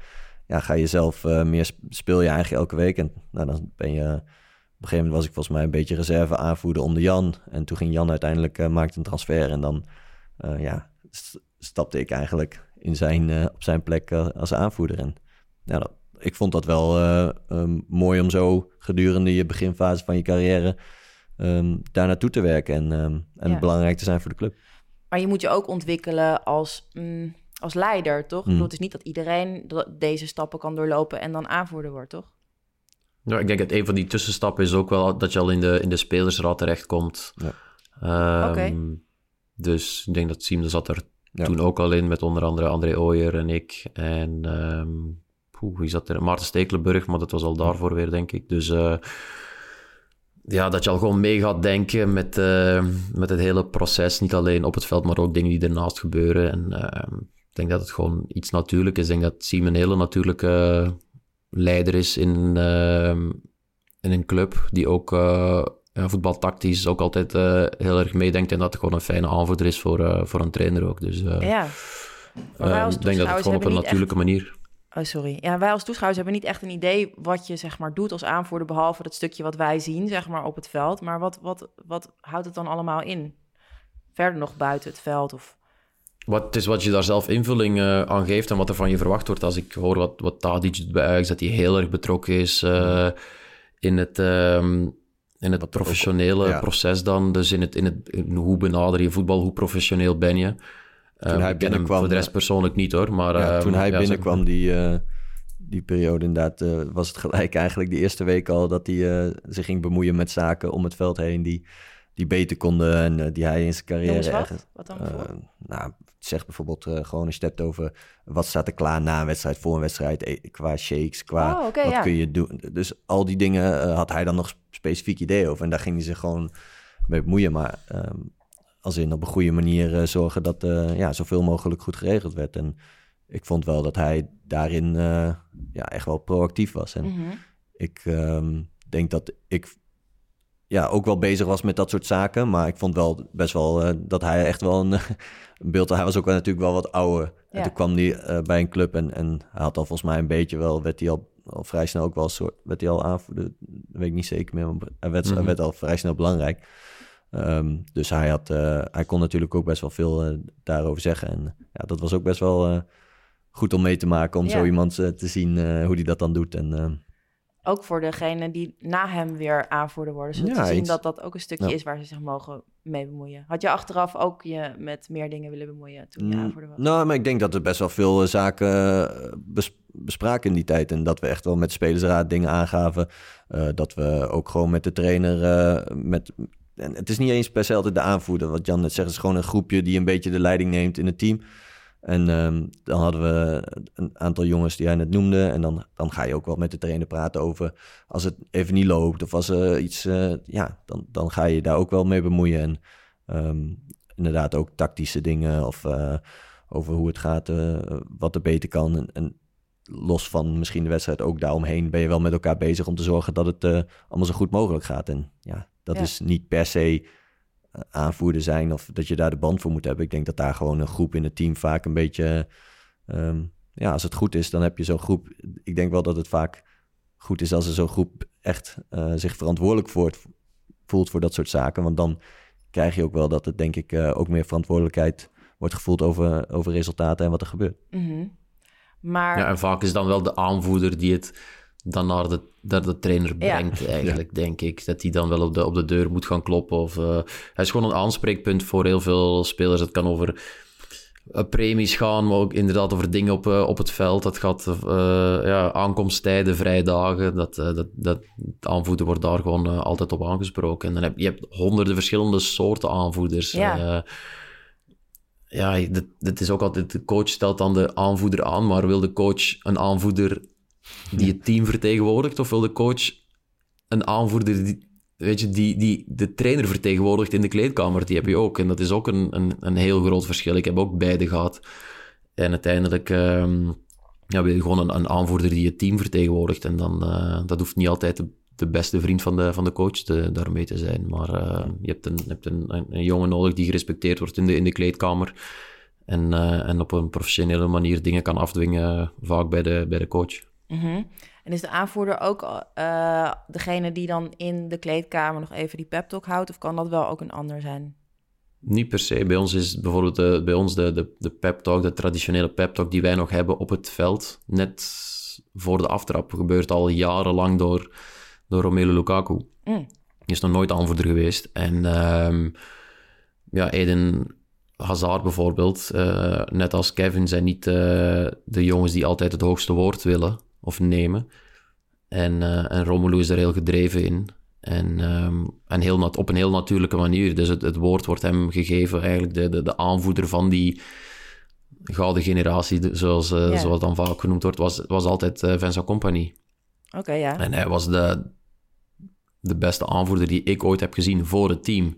ja, ga je zelf meer, speel je eigenlijk elke week. En nou, dan ben je, op een gegeven moment was ik volgens mij een beetje reserve aanvoerder onder Jan. En toen ging Jan uiteindelijk, maakte een transfer en dan, ja, stapte ik eigenlijk in zijn, op zijn plek als aanvoerder. Ja, dat, ik vond dat wel uh, um, mooi om zo gedurende je beginfase van je carrière um, daar naartoe te werken en, um, en ja. belangrijk te zijn voor de club. Maar je moet je ook ontwikkelen als, mm, als leider, toch? Mm. Het is niet dat iedereen deze stappen kan doorlopen en dan aanvoerder wordt, toch? Ja, ik denk dat een van die tussenstappen is ook wel dat je al in de, in de spelersraad terechtkomt. Ja. Okay. Dus ik denk dat Siem zat er ja. toen ook al in, met onder andere André Ooyer en ik. En um, poeh, wie zat er? Maarten Stekelenburg, maar dat was al daarvoor weer, denk ik. Dus uh, ja, dat je al gewoon mee gaat denken met, uh, met het hele proces. Niet alleen op het veld, maar ook dingen die ernaast gebeuren. En uh, ik denk dat het gewoon iets natuurlijk is. Ik denk dat Siem een hele natuurlijke leider is in, ehm, in een club die ook ja, voetbaltactisch ook altijd uh, heel erg meedenkt en dat het gewoon een fijne aanvoerder is voor, uh, voor een trainer ook. Dus uh, ja. ik denk dat het gewoon op een natuurlijke echt... manier... Oh, sorry. Ja, wij als toeschouwers hebben niet echt een idee wat je zeg maar doet als aanvoerder, behalve dat stukje wat wij zien, zeg maar, op het veld. Maar wat, wat, wat houdt het dan allemaal in? Verder nog buiten het veld of... Wat, het is wat je daar zelf invulling uh, aan geeft en wat er van je verwacht wordt. Als ik hoor wat, wat Tadic doet bij Ajax, dat hij heel erg betrokken is uh, in het... Uh, in het professionele ja. proces dan. Dus in, het, in, het, in hoe benader je voetbal, hoe professioneel ben je. Toen uh, hij binnenkwam... Voor de rest persoonlijk niet hoor, maar... Ja, toen hij ja, binnenkwam, die, uh, die periode inderdaad, was het gelijk <laughs> eigenlijk de eerste week al... dat hij zich ging bemoeien met zaken om het veld heen die, die beter konden... en die hij in zijn carrière... wat? Echt, wat dan nou, zeg bijvoorbeeld gewoon als je het hebt over... wat staat er klaar na een wedstrijd, voor een wedstrijd... Eh, qua shakes, qua oh, okay, wat ja. kun je doen. Dus al die dingen had hij dan nog specifiek idee over. En daar ging hij zich gewoon mee bemoeien. Maar um, als in op een goede manier uh, zorgen dat uh, ja, zoveel mogelijk goed geregeld werd. En ik vond wel dat hij daarin uh, ja, echt wel proactief was. En mm -hmm. ik um, denk dat ik ja, ook wel bezig was met dat soort zaken. Maar ik vond wel best wel dat hij echt wel een, <laughs> een beeld... Hij was ook wel natuurlijk wel wat ouder. Ja. En toen kwam hij bij een club en, en hij had al volgens mij een beetje wel... werd hij al al vrij snel ook wel een soort, werd hij al aanvoerder, weet ik niet zeker meer, maar hij werd, mm -hmm. hij werd al vrij snel belangrijk. Um, dus hij, had, uh, hij kon natuurlijk ook best wel veel uh, daarover zeggen. En ja, dat was ook best wel uh, goed om mee te maken, om ja. zo iemand te zien hoe hij dat dan doet. En, ehm, ook voor degene die na hem weer aanvoerder worden. Zodat ja, te zien iets... dat dat ook een stukje ja. is waar ze zich mogen mee bemoeien. Had je achteraf ook je met meer dingen willen bemoeien toen je aanvoerder was? Nou, maar ik denk dat er best wel veel zaken bes bespraken in die tijd. En dat we echt wel met spelersraad dingen aangaven. Uh, dat we ook gewoon met de trainer, uh, met en het is niet eens per se altijd de aanvoerder. Wat Jan net zegt, is gewoon een groepje die een beetje de leiding neemt in het team. En ehm, dan hadden we een aantal jongens die hij net noemde. En dan, dan ga je ook wel met de trainer praten over als het even niet loopt. Of als er iets, uh, ja, dan, dan ga je daar ook wel mee bemoeien. En ehm, inderdaad ook tactische dingen of uh, over hoe het gaat, uh, wat er beter kan. En, en, los van misschien de wedstrijd ook daaromheen ben je wel met elkaar bezig om te zorgen dat het allemaal zo goed mogelijk gaat. En ja, dat ja. is niet per se aanvoerder zijn of dat je daar de band voor moet hebben. Ik denk dat daar gewoon een groep in het team vaak een beetje... Um, ja, als het goed is, dan heb je zo'n groep... Ik denk wel dat het vaak goed is als er zo'n groep echt uh, zich verantwoordelijk voor voelt voor dat soort zaken. Want dan krijg je ook wel dat het, denk ik, uh, ook meer verantwoordelijkheid wordt gevoeld over, over resultaten en wat er gebeurt. Mm -hmm. Maar... Ja, en vaak is dan wel de aanvoerder die het dan naar de, naar de trainer brengt, ja. eigenlijk, ja. denk ik. Dat hij dan wel op de, op de deur moet gaan kloppen. Of, uh, hij is gewoon een aanspreekpunt voor heel veel spelers. Het kan over uh, premies gaan, maar ook inderdaad over dingen op, uh, op het veld. Dat gaat ja, aankomsttijden, vrije dagen. Dat, dat, dat aanvoerder wordt daar gewoon altijd op aangesproken. En dan heb je hebt honderden verschillende soorten aanvoerders. Ja ja, dit, is ook altijd, de coach stelt dan de aanvoerder aan, maar wil de coach een aanvoerder die het team vertegenwoordigt, of wil de coach een aanvoerder die, weet je, die, die de trainer vertegenwoordigt in de kleedkamer? Die heb je ook. En dat is ook een, een, een heel groot verschil. Ik heb ook beide gehad. En uiteindelijk um, ja, wil je gewoon een, een, aanvoerder die het team vertegenwoordigt. En dan, uh, dat hoeft niet altijd de, de, beste vriend van de, van de coach te, daarmee te zijn. Maar uh, je hebt, een, je hebt een, een, een, jongen nodig die gerespecteerd wordt in de, in de kleedkamer. En, uh, en op een professionele manier dingen kan afdwingen, vaak bij de, bij de coach. Mm -hmm. En is de aanvoerder ook uh, degene die dan in de kleedkamer nog even die pep talk houdt? Of kan dat wel ook een ander zijn? Niet per se. Bij ons is bijvoorbeeld de, bij ons de, de, de pep talk, de traditionele pep talk die wij nog hebben op het veld, net voor de aftrap, gebeurt al jarenlang door, door Romelu Lukaku. Mm. Die is nog nooit aanvoerder geweest. En um, ja, Eden Hazard bijvoorbeeld, uh, net als Kevin, zijn niet uh, de jongens die altijd het hoogste woord willen of nemen. En, uh, en Romelu is er heel gedreven in. En, um, en heel nat, op een heel natuurlijke manier. Dus het, het woord wordt hem gegeven, eigenlijk de, de, de aanvoerder van die gouden generatie, zoals, yeah. zoals dan vaak genoemd wordt, was, was altijd Vincent Company. Oké, okay, ja. En hij was de, de beste aanvoerder die ik ooit heb gezien voor het team.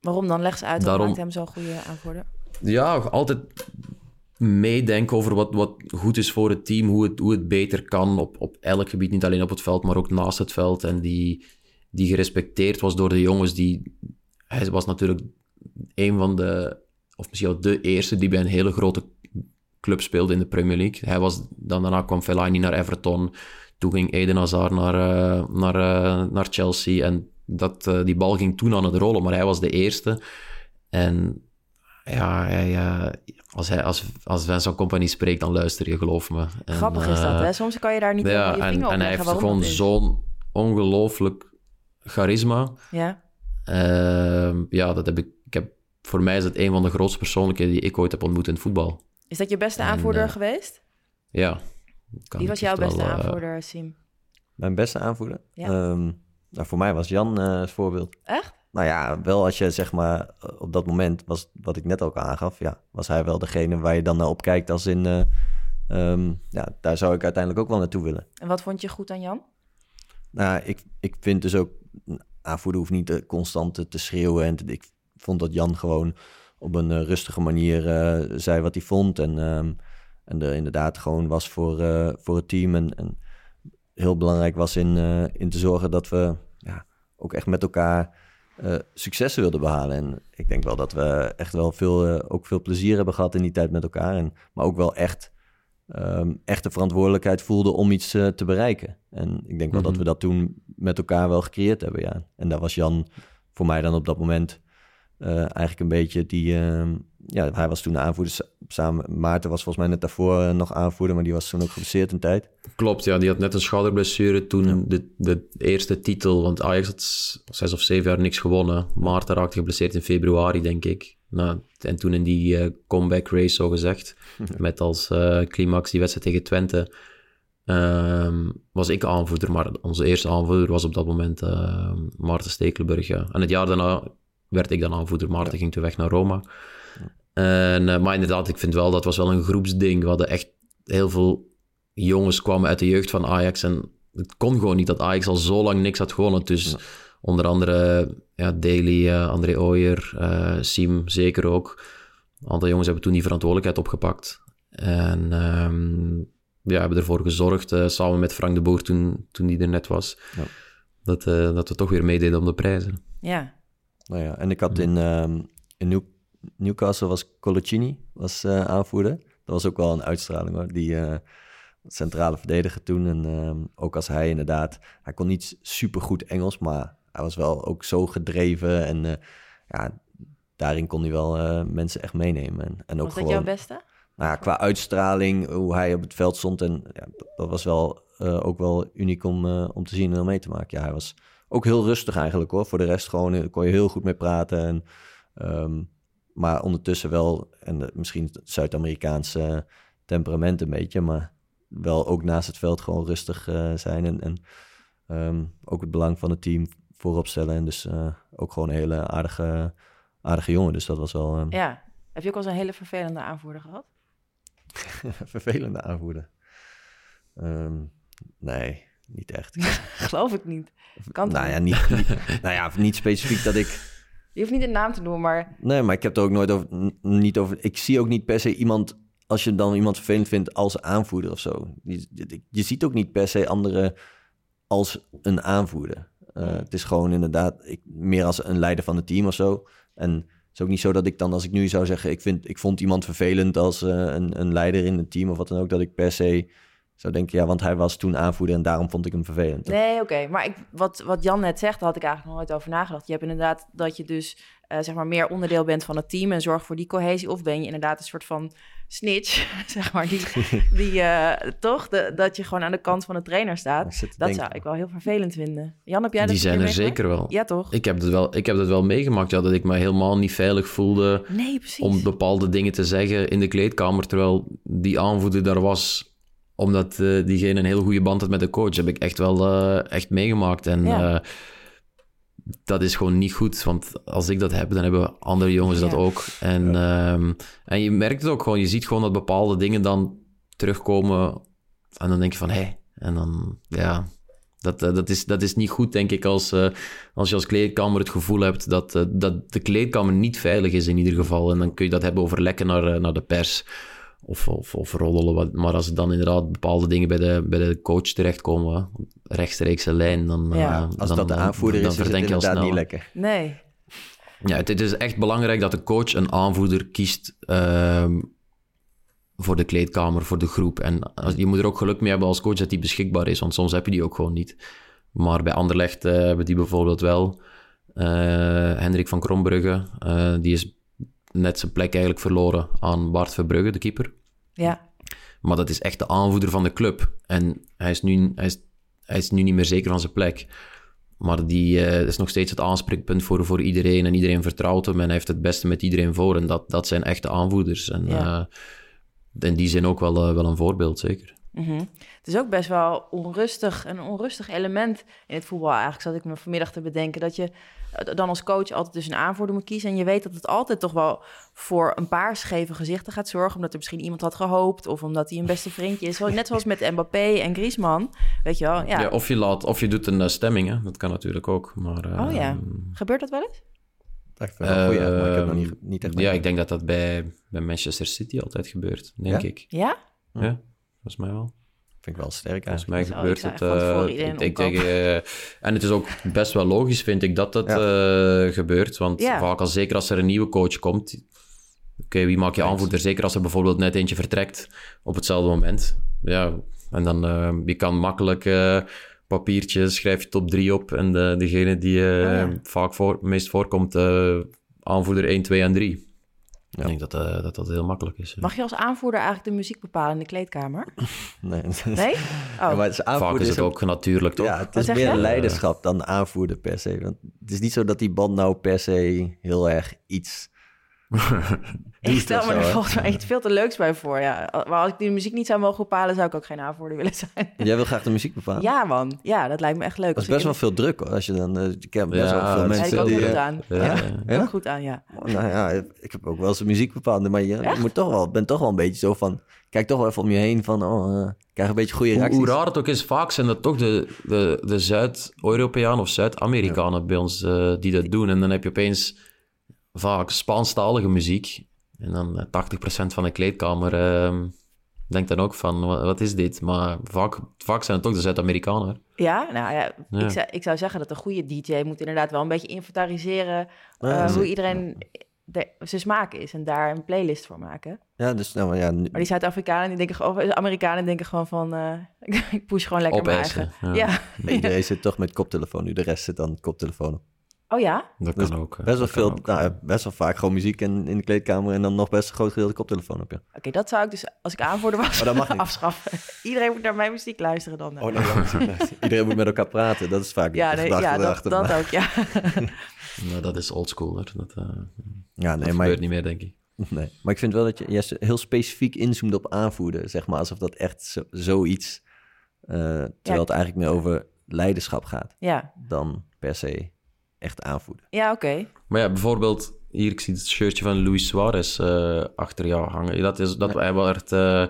Waarom dan? Leg ze uit, Daarom... maakt hem zo'n goede aanvoerder? Ja, altijd meedenken over wat, wat goed is voor het team, hoe het, hoe het beter kan op, op elk gebied, niet alleen op het veld, maar ook naast het veld. En die, die gerespecteerd was door de jongens. Die, hij was natuurlijk een van de, of misschien wel de eerste die bij een hele grote club speelde in de Premier League. Hij was, dan daarna kwam Fellaini naar Everton, toen ging Eden Hazard naar, uh, naar, uh, naar Chelsea en dat, uh, die bal ging toen aan het rollen, maar hij was de eerste. En ja, hij, als, hij, als, als Vincent Company spreekt, dan luister je, geloof me. En, Grappig is dat, hè? Soms kan je daar niet ja, je en, en hij heeft gewoon zo'n ongelooflijk charisma. Ja. Uh, ja, dat heb ik, ik heb, voor mij is het een van de grootste persoonlijkheden die ik ooit heb ontmoet in het voetbal. Is dat je beste aanvoerder en, geweest? Ja. Wie was jouw beste wel, aanvoerder, Sim? Mijn beste aanvoerder? Ja. Um, nou, voor mij was Jan uh, het voorbeeld. Echt? Nou ja, wel als je zeg maar op dat moment was wat ik net ook aangaf, ja, was hij wel degene waar je dan naar opkijkt als in, uh, um, ja, daar zou ik uiteindelijk ook wel naartoe willen. En wat vond je goed aan Jan? Nou, ik, ik vind dus ook, aanvoerder hoeft niet constant te, te schreeuwen en te, ik vond dat Jan gewoon op een uh, rustige manier zei wat hij vond en, um, en er inderdaad gewoon was voor, uh, voor het team en, en heel belangrijk was in, in te zorgen dat we ja, ook echt met elkaar uh, successen wilden behalen. En ik denk wel dat we echt wel veel, ook veel plezier hebben gehad in die tijd met elkaar. En, maar ook wel echt, um, echt de verantwoordelijkheid voelden om iets te bereiken. En ik denk wel dat we dat toen met elkaar wel gecreëerd hebben, ja. En daar was Jan voor mij dan op dat moment eigenlijk een beetje die... ehm, ja, hij was toen de aanvoerder samen. Maarten was volgens mij net daarvoor nog aanvoerder, maar die was toen ook geblesseerd een tijd. Klopt, ja. Die had net een schouderblessure toen ja. de, de eerste titel, want Ajax had zes of zeven jaar niks gewonnen. Maarten raakte geblesseerd in februari, denk ik. Nou, en toen in die uh, comeback race, zo gezegd, <laughs> met als uh, climax die wedstrijd tegen Twente, ehm, was ik aanvoerder, maar onze eerste aanvoerder was op dat moment uh, Maarten Stekelenburg. Ja. En het jaar daarna werd ik dan aanvoerder. Maarten ging toen weg naar Roma. En, uh, maar inderdaad, ik vind wel, dat was wel een groepsding. We hadden echt heel veel jongens kwamen uit de jeugd van Ajax. En het kon gewoon niet dat Ajax al zo lang niks had gewonnen. Dus onder andere ja, Daly, uh, André Ooyer, uh, Siem zeker ook. Een aantal jongens hebben toen die verantwoordelijkheid opgepakt. En um, ja, hebben ervoor gezorgd, uh, samen met Frank de Boer toen, toen die er net was, ja. dat, dat we toch weer meededen om de prijzen. Ja. Nou ja, en ik had in, um, in New Newcastle was Colaccini was, aanvoerder. Dat was ook wel een uitstraling hoor. Die centrale verdediger toen. En uh, ook als hij inderdaad, hij kon niet super goed Engels, maar hij was wel ook zo gedreven. En uh, ja, daarin kon hij wel uh, mensen echt meenemen. En, en ook was dat gewoon, jouw beste? Nou ja, qua uitstraling, hoe hij op het veld stond. En ja, dat was wel ook wel uniek om, om te zien en om mee te maken. Ja, hij was ook heel rustig eigenlijk hoor. Voor de rest gewoon kon je heel goed mee praten. En, um, maar ondertussen wel, en misschien het Zuid-Amerikaanse temperament een beetje, maar wel ook naast het veld gewoon rustig uh, zijn. En, en um, ook het belang van het team voorop stellen. En dus uh, ook gewoon een hele aardige, aardige jongen. Dus dat was wel... Um... Ja. Heb je ook al eens een hele vervelende aanvoerder gehad? <laughs> vervelende aanvoerder? Um, nee, niet echt. <laughs> Geloof ik niet. Kan nou, ja, niet, niet, <laughs> nou ja, niet specifiek dat ik... Je hoeft niet een naam te noemen, maar... Nee, maar ik heb er ook nooit over... Niet over ik zie ook niet per se iemand als je dan iemand vervelend vindt als aanvoerder of zo. Je, je ziet ook niet per se anderen als een aanvoerder. Uh, het is gewoon inderdaad ik, meer als een leider van het team of zo. En het is ook niet zo dat ik dan, als ik nu zou zeggen, ik, vind, ik vond iemand vervelend als uh, een, een leider in het team of wat dan ook, dat ik per se zou denken, ja, want hij was toen aanvoerder en daarom vond ik hem vervelend. Nee, oké. Okay. Maar ik, wat, wat Jan net zegt, daar had ik eigenlijk nog nooit over nagedacht. Je hebt inderdaad dat je dus uh, zeg maar meer onderdeel bent van het team en zorgt voor die cohesie. Of ben je inderdaad een soort van snitch, <laughs> zeg maar, die, <laughs> die uh, toch, de, dat je gewoon aan de kant van de trainer staat. Dat zou ik wel heel vervelend vinden. Jan, heb jij dat Die zijn er zeker wel. Ja, toch? Ik heb, het wel, ik heb het wel meegemaakt, ja, dat ik me helemaal niet veilig voelde nee, om bepaalde dingen te zeggen in de kleedkamer, terwijl die aanvoerder daar was omdat uh, diegene een heel goede band had met de coach. heb ik echt wel uh, echt meegemaakt. En ja dat is gewoon niet goed. Want als ik dat heb, dan hebben andere jongens dat ook. En, ja. um, en je merkt het ook gewoon. Je ziet gewoon dat bepaalde dingen dan terugkomen. En dan denk je van, hé. Hey. En dan, ja... Dat, dat, is, dat is niet goed, denk ik, als, als je als kleedkamer het gevoel hebt dat, dat de kleedkamer niet veilig is in ieder geval. En dan kun je dat hebben over lekken naar, naar de pers of, of, of roddelen. Maar als er dan inderdaad bepaalde dingen bij de, bij de coach terechtkomen, rechtstreekse lijn, dan... Ja. Uh, als dan, dat de aanvoerder dan, dan is, is het inderdaad snel. niet lekker. Nee. Ja, het, het, is echt belangrijk dat de coach een aanvoerder kiest uh, voor de kleedkamer, voor de groep. En als, je moet er ook geluk mee hebben als coach dat die beschikbaar is, want soms heb je die ook gewoon niet. Maar bij Anderlecht uh, hebben die bijvoorbeeld wel. Uh, Hendrik van Krombrugge, die is net zijn plek eigenlijk verloren aan Bart Verbrugge, de keeper. Ja. Maar dat is echt de aanvoerder van de club. En hij is nu, hij is, hij is nu niet meer zeker van zijn plek. Maar die uh, is nog steeds het aanspreekpunt voor, voor iedereen. En iedereen vertrouwt hem en hij heeft het beste met iedereen voor. En dat, dat zijn echte aanvoerders. En ja. uh, in die zin ook wel, uh, wel een voorbeeld, zeker. Mm -hmm. Het is ook best wel onrustig, een onrustig element in het voetbal. Eigenlijk zat ik me vanmiddag te bedenken dat je dan als coach altijd dus een aanvoerder moet kiezen. En je weet dat het altijd toch wel voor een paar scheve gezichten gaat zorgen. Omdat er misschien iemand had gehoopt of omdat hij een beste vriendje is. Net zoals met Mbappé en Griezmann, weet je wel. Ja, ja of, je laat, of je doet een uh, stemming, hè? dat kan natuurlijk ook. Maar, uh, oh ja, gebeurt dat wel eens? Ik vind wel goeie, maar ik heb nog niet, niet echt Ja, ik denk dat dat bij, bij Manchester City altijd gebeurt, denk ja? ik. Ja? Ja, volgens mij wel. Vind ik wel sterk Volgens mij gebeurt het. Uh, ik denk, uh, en het is ook best wel logisch, vind ik, dat dat ja. uh, gebeurt. Want ja. vaak, als, zeker als er een nieuwe coach komt, oké, okay, wie maak je aanvoerder? Zeker als er bijvoorbeeld net eentje vertrekt op hetzelfde moment. Ja, en dan je kan makkelijk papiertjes, schrijf je top 3 op. En de, degene die oh, ja. vaak voor, meest voorkomt, aanvoerder 1, 2 en 3. Ja. Ik denk dat, uh, dat dat heel makkelijk is. Mag je als aanvoerder eigenlijk de muziek bepalen in de kleedkamer? <laughs> nee. Nee? Oh. Ja, maar het is Vaak is het ook natuurlijk, toch? Ja, het is meer leiderschap dan aanvoerder per se. Want het is niet zo dat die band nou per se heel erg iets ik stel me zo, er volgens mij iets veel te leuks bij voor. Ja. Maar als ik die muziek niet zou mogen bepalen, zou ik ook geen aanvoerder willen zijn. Jij wil graag de muziek bepalen? Ja, man. Ja, dat lijkt me echt leuk. Dat is best wel veel druk hoor. Als je dan, eh, ik heb best Ja, wel veel mensen Ja, ik ook die... goed eh, aan. ja. Ja, Ja? ook goed aan, ja. Nou ja, ik heb ook wel eens een muziek bepaald, maar je, je Echt? moet toch wel, ben toch wel een beetje zo van, kijk toch wel even om je heen van, oh, eh, krijg een beetje goede Hoe, reacties. hoe raar het ook is, vaak zijn dat toch de, de, de Zuid-Europeanen of Zuid-Amerikanen bij ons eh, die dat doen. En dan heb je opeens vaak Spaanstalige muziek. En dan eh, 80% van de kleedkamer eh, denkt dan ook van, wat, wat is dit? Maar vaak, vaak zijn het toch de Zuid-Amerikanen. Ja, nou ja, Ja. Ik, zou, ik zou zeggen dat een goede DJ moet inderdaad wel een beetje inventariseren eh, Ja, hoe iedereen de, zijn smaak is en daar een playlist voor maken. Ja, dus nou ja, nu- Maar die Zuid-Afrikanen, die denken gewoon, of de Amerikanen denken gewoon van, eh, <laughs> ik push gewoon lekker mijn Opeisen, eigen. ja. Ja. <laughs> iedereen zit toch met koptelefoon nu, de rest zit dan koptelefoon op. Oh ja? Dat Dus kan ook. eh, Best wel dat kan veel, ook. nou, best wel vaak gewoon muziek in, in de kleedkamer en dan nog best een groot gedeelte koptelefoon op, ja. Oké, dat zou ik dus, als ik aanvoerder was, Oh, dat mag <laughs> afschaffen. Iedereen moet naar mijn muziek luisteren dan. Oh nee, <laughs> iedereen moet met elkaar praten, dat is vaak ja, de nee, gedachte ja dat, dat ook, ja. <laughs> Nou, dat is oldschool. hoor. Dat, eh, Ja, dat nee, maar, gebeurt niet meer, denk ik. nee, maar ik vind wel dat je heel specifiek inzoomt op aanvoerder, zeg maar, alsof dat echt zo, zoiets, eh, terwijl het eigenlijk meer over leiderschap gaat, Ja, dan per se echt aanvoerder. ja oké. Maar ja, bijvoorbeeld, hier, ik zie het shirtje van Luis Suarez eh, achter jou hangen. Dat is, dat, Hij werd eh,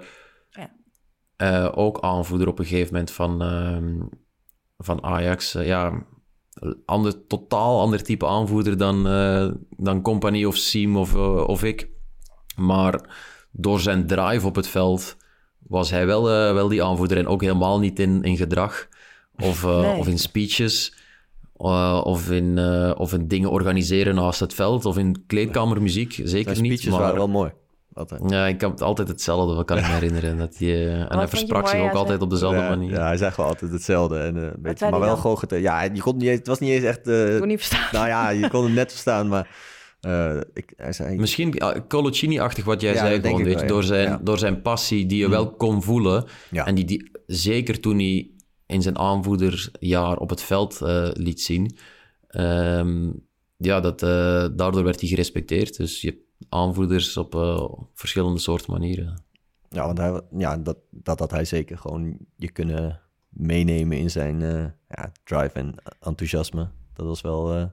Ja. eh, ook aanvoerder op een gegeven moment van, ehm, van Ajax. Ja, ander, totaal ander type aanvoerder dan, eh dan Compagnie of Siem of, of ik. Maar door zijn drive op het veld was hij wel, eh, wel die aanvoerder. En ook helemaal niet in, in gedrag of, eh, Nee. of in speeches. Eh, of, in, eh, of in dingen organiseren naast het veld. Of in kleedkamermuziek. Zeker Zijn niet. Maar, waren wel mooi. Altijd. ja, ik heb altijd hetzelfde, wat kan ik me <laughs> herinneren. Dat die, eh, en hij versprak zich ook altijd op dezelfde ja, manier. Ja, hij zei gewoon altijd hetzelfde. En, eh, een beetje, zei maar wel dan? gewoon gete- Ja, je kon niet eens, het was niet eens echt... eh, Ik kon niet verstaan. nou ja, je kon het net verstaan, maar... <laughs> eh, ik, hij zei... Misschien ah, Coloccini-achtig wat jij Ja, zei, gewoon, weet je, wel, door, zijn, Ja. Mm. door zijn passie die je wel kon voelen. Ja. En die, die zeker toen hij in zijn aanvoerdersjaar op het veld eh, liet zien. Ehm, ja, dat, eh, daardoor werd hij gerespecteerd. Dus je hebt aanvoerders op eh, verschillende soorten manieren. Ja, want hij, ja, dat, dat had hij zeker gewoon je kunnen meenemen in zijn eh, ja, drive en enthousiasme. Dat was wel eh,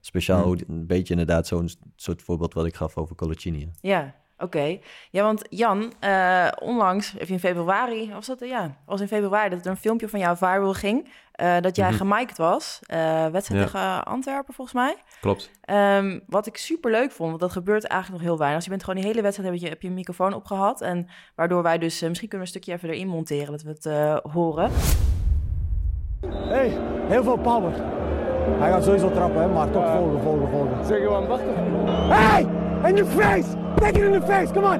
speciaal. Hmm. Een beetje inderdaad zo'n soort voorbeeld wat ik gaf over Colaccini. Ja, oké. Ja, want Jan, eh, onlangs, even in februari, was dat? Ja, was in februari dat er een filmpje van jou viral ging. eh, dat jij Mhm. gemiked was. eh wedstrijd Ja. tegen Antwerpen, volgens mij. Klopt. Ehm, wat ik super leuk vond, want dat gebeurt eigenlijk nog heel weinig. Dus je bent gewoon die hele wedstrijd heb je, heb je een microfoon opgehad. En waardoor wij dus, eh, misschien kunnen we een stukje even erin monteren, dat we het eh, horen. Hey, heel veel power. Hij gaat sowieso trappen, hè, maar toch volgen, volgen, volgen. Zeg je wat wachten? Hey! In your face! Take it in the face, come on!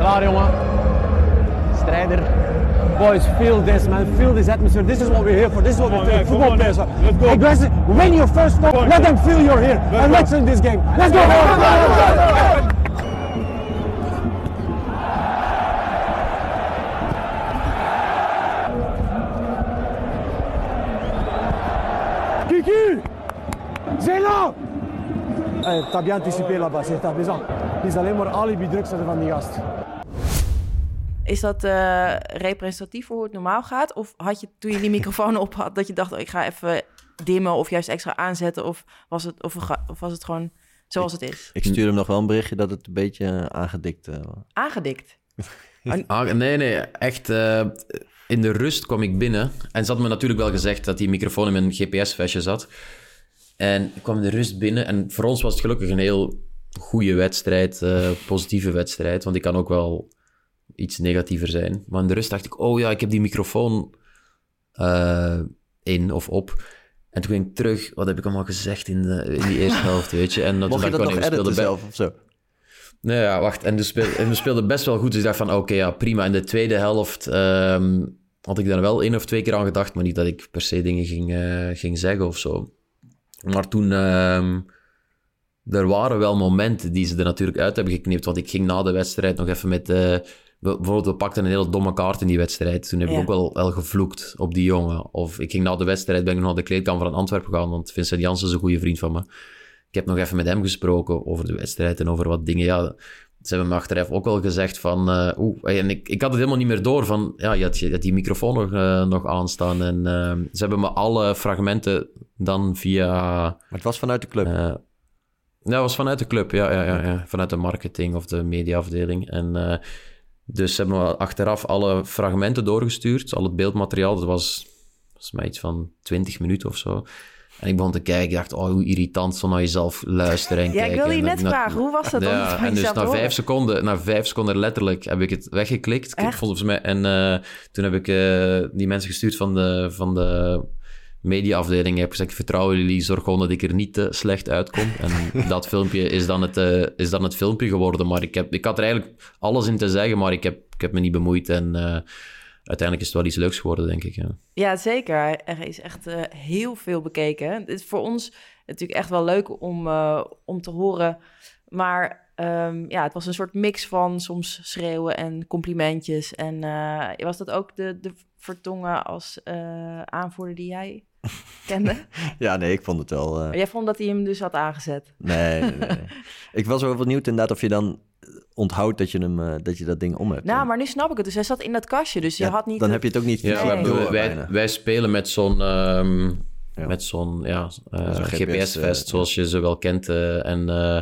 Klaar, jongen. Uh, Strijder. Boys, feel this, man. Feel this atmosphere. This is what we're here for. This is what we're doing. Football players. are. Let's go. Aggressive. Win your first goal. Let them feel you're here. and let's win this game. Let's go! Kiki! <laughs> Hey, t'as bien anticipé là-bas, c'est. Het is alleen maar alibi druk zetten van die gast. Is dat eh, representatief voor hoe het normaal gaat? Of had je toen je die microfoon op had, dat je dacht, oh, ik ga even dimmen of juist extra aanzetten? Of was het, of, of was het gewoon zoals het is? Ik stuurde hem nog wel een berichtje dat het een beetje eh, aangedikt eh, was. Aangedikt. <laughs> Ah, nee, nee, echt. eh, in de rust kwam ik binnen. En ze had me natuurlijk wel gezegd dat die microfoon in mijn GPS-vestje zat. En ik kwam de rust binnen. En voor ons was het gelukkig een heel goede wedstrijd. eh, positieve wedstrijd. Want ik kan ook wel iets negatiever zijn. Maar in de rust dacht ik, oh ja, ik heb die microfoon eh, in of op. En toen ging ik terug. Wat heb ik allemaal gezegd in, de, in die eerste <laughs> helft, weet je? En toen Mocht je dat nog we editen zelf of zo? Nee, ja, wacht. En, dus speel, en we speelden best wel goed. Dus ik dacht van, oké, ja, prima. In de tweede helft ehm, had ik daar wel één of twee keer aan gedacht. Maar niet dat ik per se dingen ging, eh, ging zeggen of zo. Maar toen... ehm, er waren wel momenten die ze er natuurlijk uit hebben geknipt. Want ik ging na de wedstrijd nog even met, eh, bijvoorbeeld, we pakten een hele domme kaart in die wedstrijd. Toen heb ik Ja. ook wel, wel gevloekt op die jongen. Of ik ging na de wedstrijd, ben ik nog naar de kleedkamer van Antwerpen gegaan, want Vincent Janssen is een goede vriend van me. Ik heb nog even met hem gesproken over de wedstrijd en over wat dingen. Ja, ze hebben me achteraf ook wel gezegd van... oeh, en ik, ik had het helemaal niet meer door van... Ja, je had, je had die microfoon nog, eh, nog aanstaan. En eh, ze hebben me alle fragmenten dan via... Maar het was vanuit de club. eh, ja, dat was vanuit de club, ja, ja, ja, ja. Vanuit de marketing of de mediaafdeling. En dus ze hebben me achteraf alle fragmenten doorgestuurd. Al het beeldmateriaal, dat was volgens mij iets van 20 minuten of zo. En ik begon te kijken, ik dacht, oh, hoe irritant zo naar jezelf luisteren en Ja, ik wilde je net na- vragen, hoe was dat om het ja, en dus na vijf seconden, na vijf seconden letterlijk heb ik het weggeklikt. Echt? volgens mij, en eh, toen heb ik eh, die mensen gestuurd van de, van de mediaafdeling. Ik heb gezegd, vertrouwen jullie, zorg gewoon dat ik er niet te slecht uitkom. En <laughs> dat filmpje is dan, het, eh, is dan het filmpje geworden. Maar ik, heb, ik had er eigenlijk alles in te zeggen, maar ik heb, ik heb me niet bemoeid. En uiteindelijk is het wel iets leuks geworden, denk ik. Ja. Ja, zeker. Er is echt eh, heel veel bekeken. Het is voor ons natuurlijk echt wel leuk om, eh, om te horen. Maar ehm, ja, het was een soort mix van soms schreeuwen en complimentjes. En eh, was dat ook de, de Vertongen als aanvoerder die jij kende? <laughs> Ja, nee, ik vond het wel... eh, Maar jij vond dat hij hem dus had aangezet? Nee, nee, <laughs> ik was wel benieuwd inderdaad of je dan onthoudt dat je, hem, eh, dat je dat ding om hebt. Nou, maar nu snap ik het. Dus hij zat in dat kastje. Dus je Ja, had niet... Dan het- heb je het ook niet Ja, Nee. wij, wij spelen met zo'n ehm, Ja. met zo'n ja, eh, GPS-vest, eh, zoals je ze wel kent. eh, en eh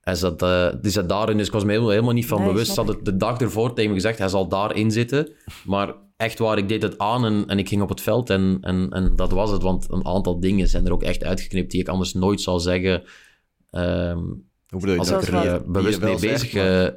hij zat, eh, die zat daarin, dus ik was me helemaal, helemaal niet van Nee, bewust. Ze had het de dag ervoor tegen me gezegd, hij zal daarin zitten. Maar echt waar, ik deed het aan en, en ik ging op het veld en, en, en dat was het. Want een aantal dingen zijn er ook echt uitgeknipt die ik anders nooit zou zeggen. ehm, Hoe bedoel je als dat? ik er eh, bewust mee bezig... eh,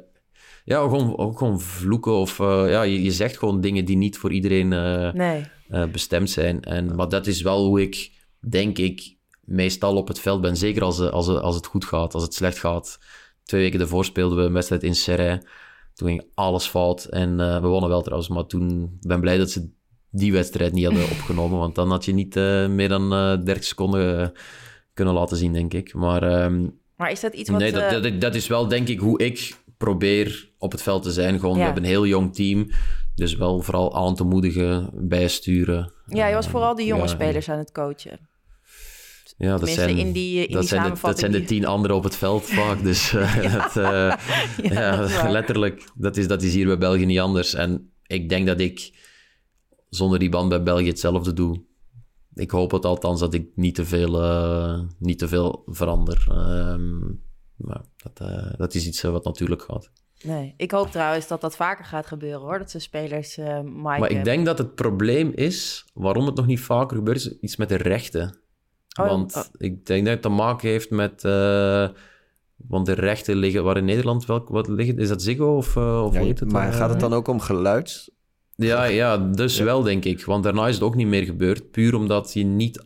ja, gewoon, ook gewoon vloeken of... eh, ja, je, je zegt gewoon dingen die niet voor iedereen eh, Nee. eh, bestemd zijn. En, maar dat is wel hoe ik, denk ik, meestal op het veld ben. Zeker als, als, als het goed gaat, als het slecht gaat. Twee weken daarvoor speelden we een wedstrijd in Serray. Toen ging alles fout en eh, we wonnen wel trouwens. Maar toen ben ik blij dat ze die wedstrijd niet hadden <laughs> opgenomen. Want dan had je niet eh, meer dan eh 30 seconden eh, kunnen laten zien, denk ik. Maar ehm, Maar is dat iets wat... nee, dat, dat, dat is wel denk ik hoe ik probeer op het veld te zijn. Gewoon, Ja. we hebben een heel jong team. Dus wel vooral aan te moedigen, bijsturen. Ja, je was vooral die jonge ja, spelers aan het coachen. Ja, dat zijn, in die, in dat, die zijn de, dat zijn de tien anderen op het veld vaak. Dus eh, <laughs> dat, eh, ja, <laughs> <laughs> dat waar. letterlijk, dat is, dat is hier bij België niet anders. En ik denk dat ik zonder die band bij België hetzelfde doe. Ik hoop het althans dat ik niet te veel, eh, niet te veel verander. Ehm, maar dat, dat is iets wat natuurlijk gaat. Nee, ik hoop trouwens dat dat vaker gaat gebeuren hoor. Dat ze spelers Maar ik denk dat het probleem is, waarom het nog niet vaker gebeurt, is iets met de rechten. Oh, want oh. ik denk dat het te maken heeft met... eh, want de rechten liggen... Waar in Nederland welk, wat liggen? Is dat Ziggo of, eh, of Ja, hoe heet het? maar eh? gaat het dan ook om geluid? Ja, ja, dus wel denk ik. Want daarna is het ook niet meer gebeurd. Puur omdat je niet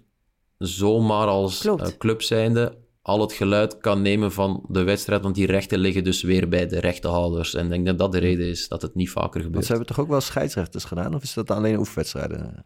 zomaar als Klopt. eh, club zijnde al het geluid kan nemen van de wedstrijd. Want die rechten liggen dus weer bij de rechtenhouders. En ik denk dat dat de reden is dat het niet vaker Want gebeurt. ze hebben toch ook wel scheidsrechters gedaan? Of is dat alleen oefenwedstrijden?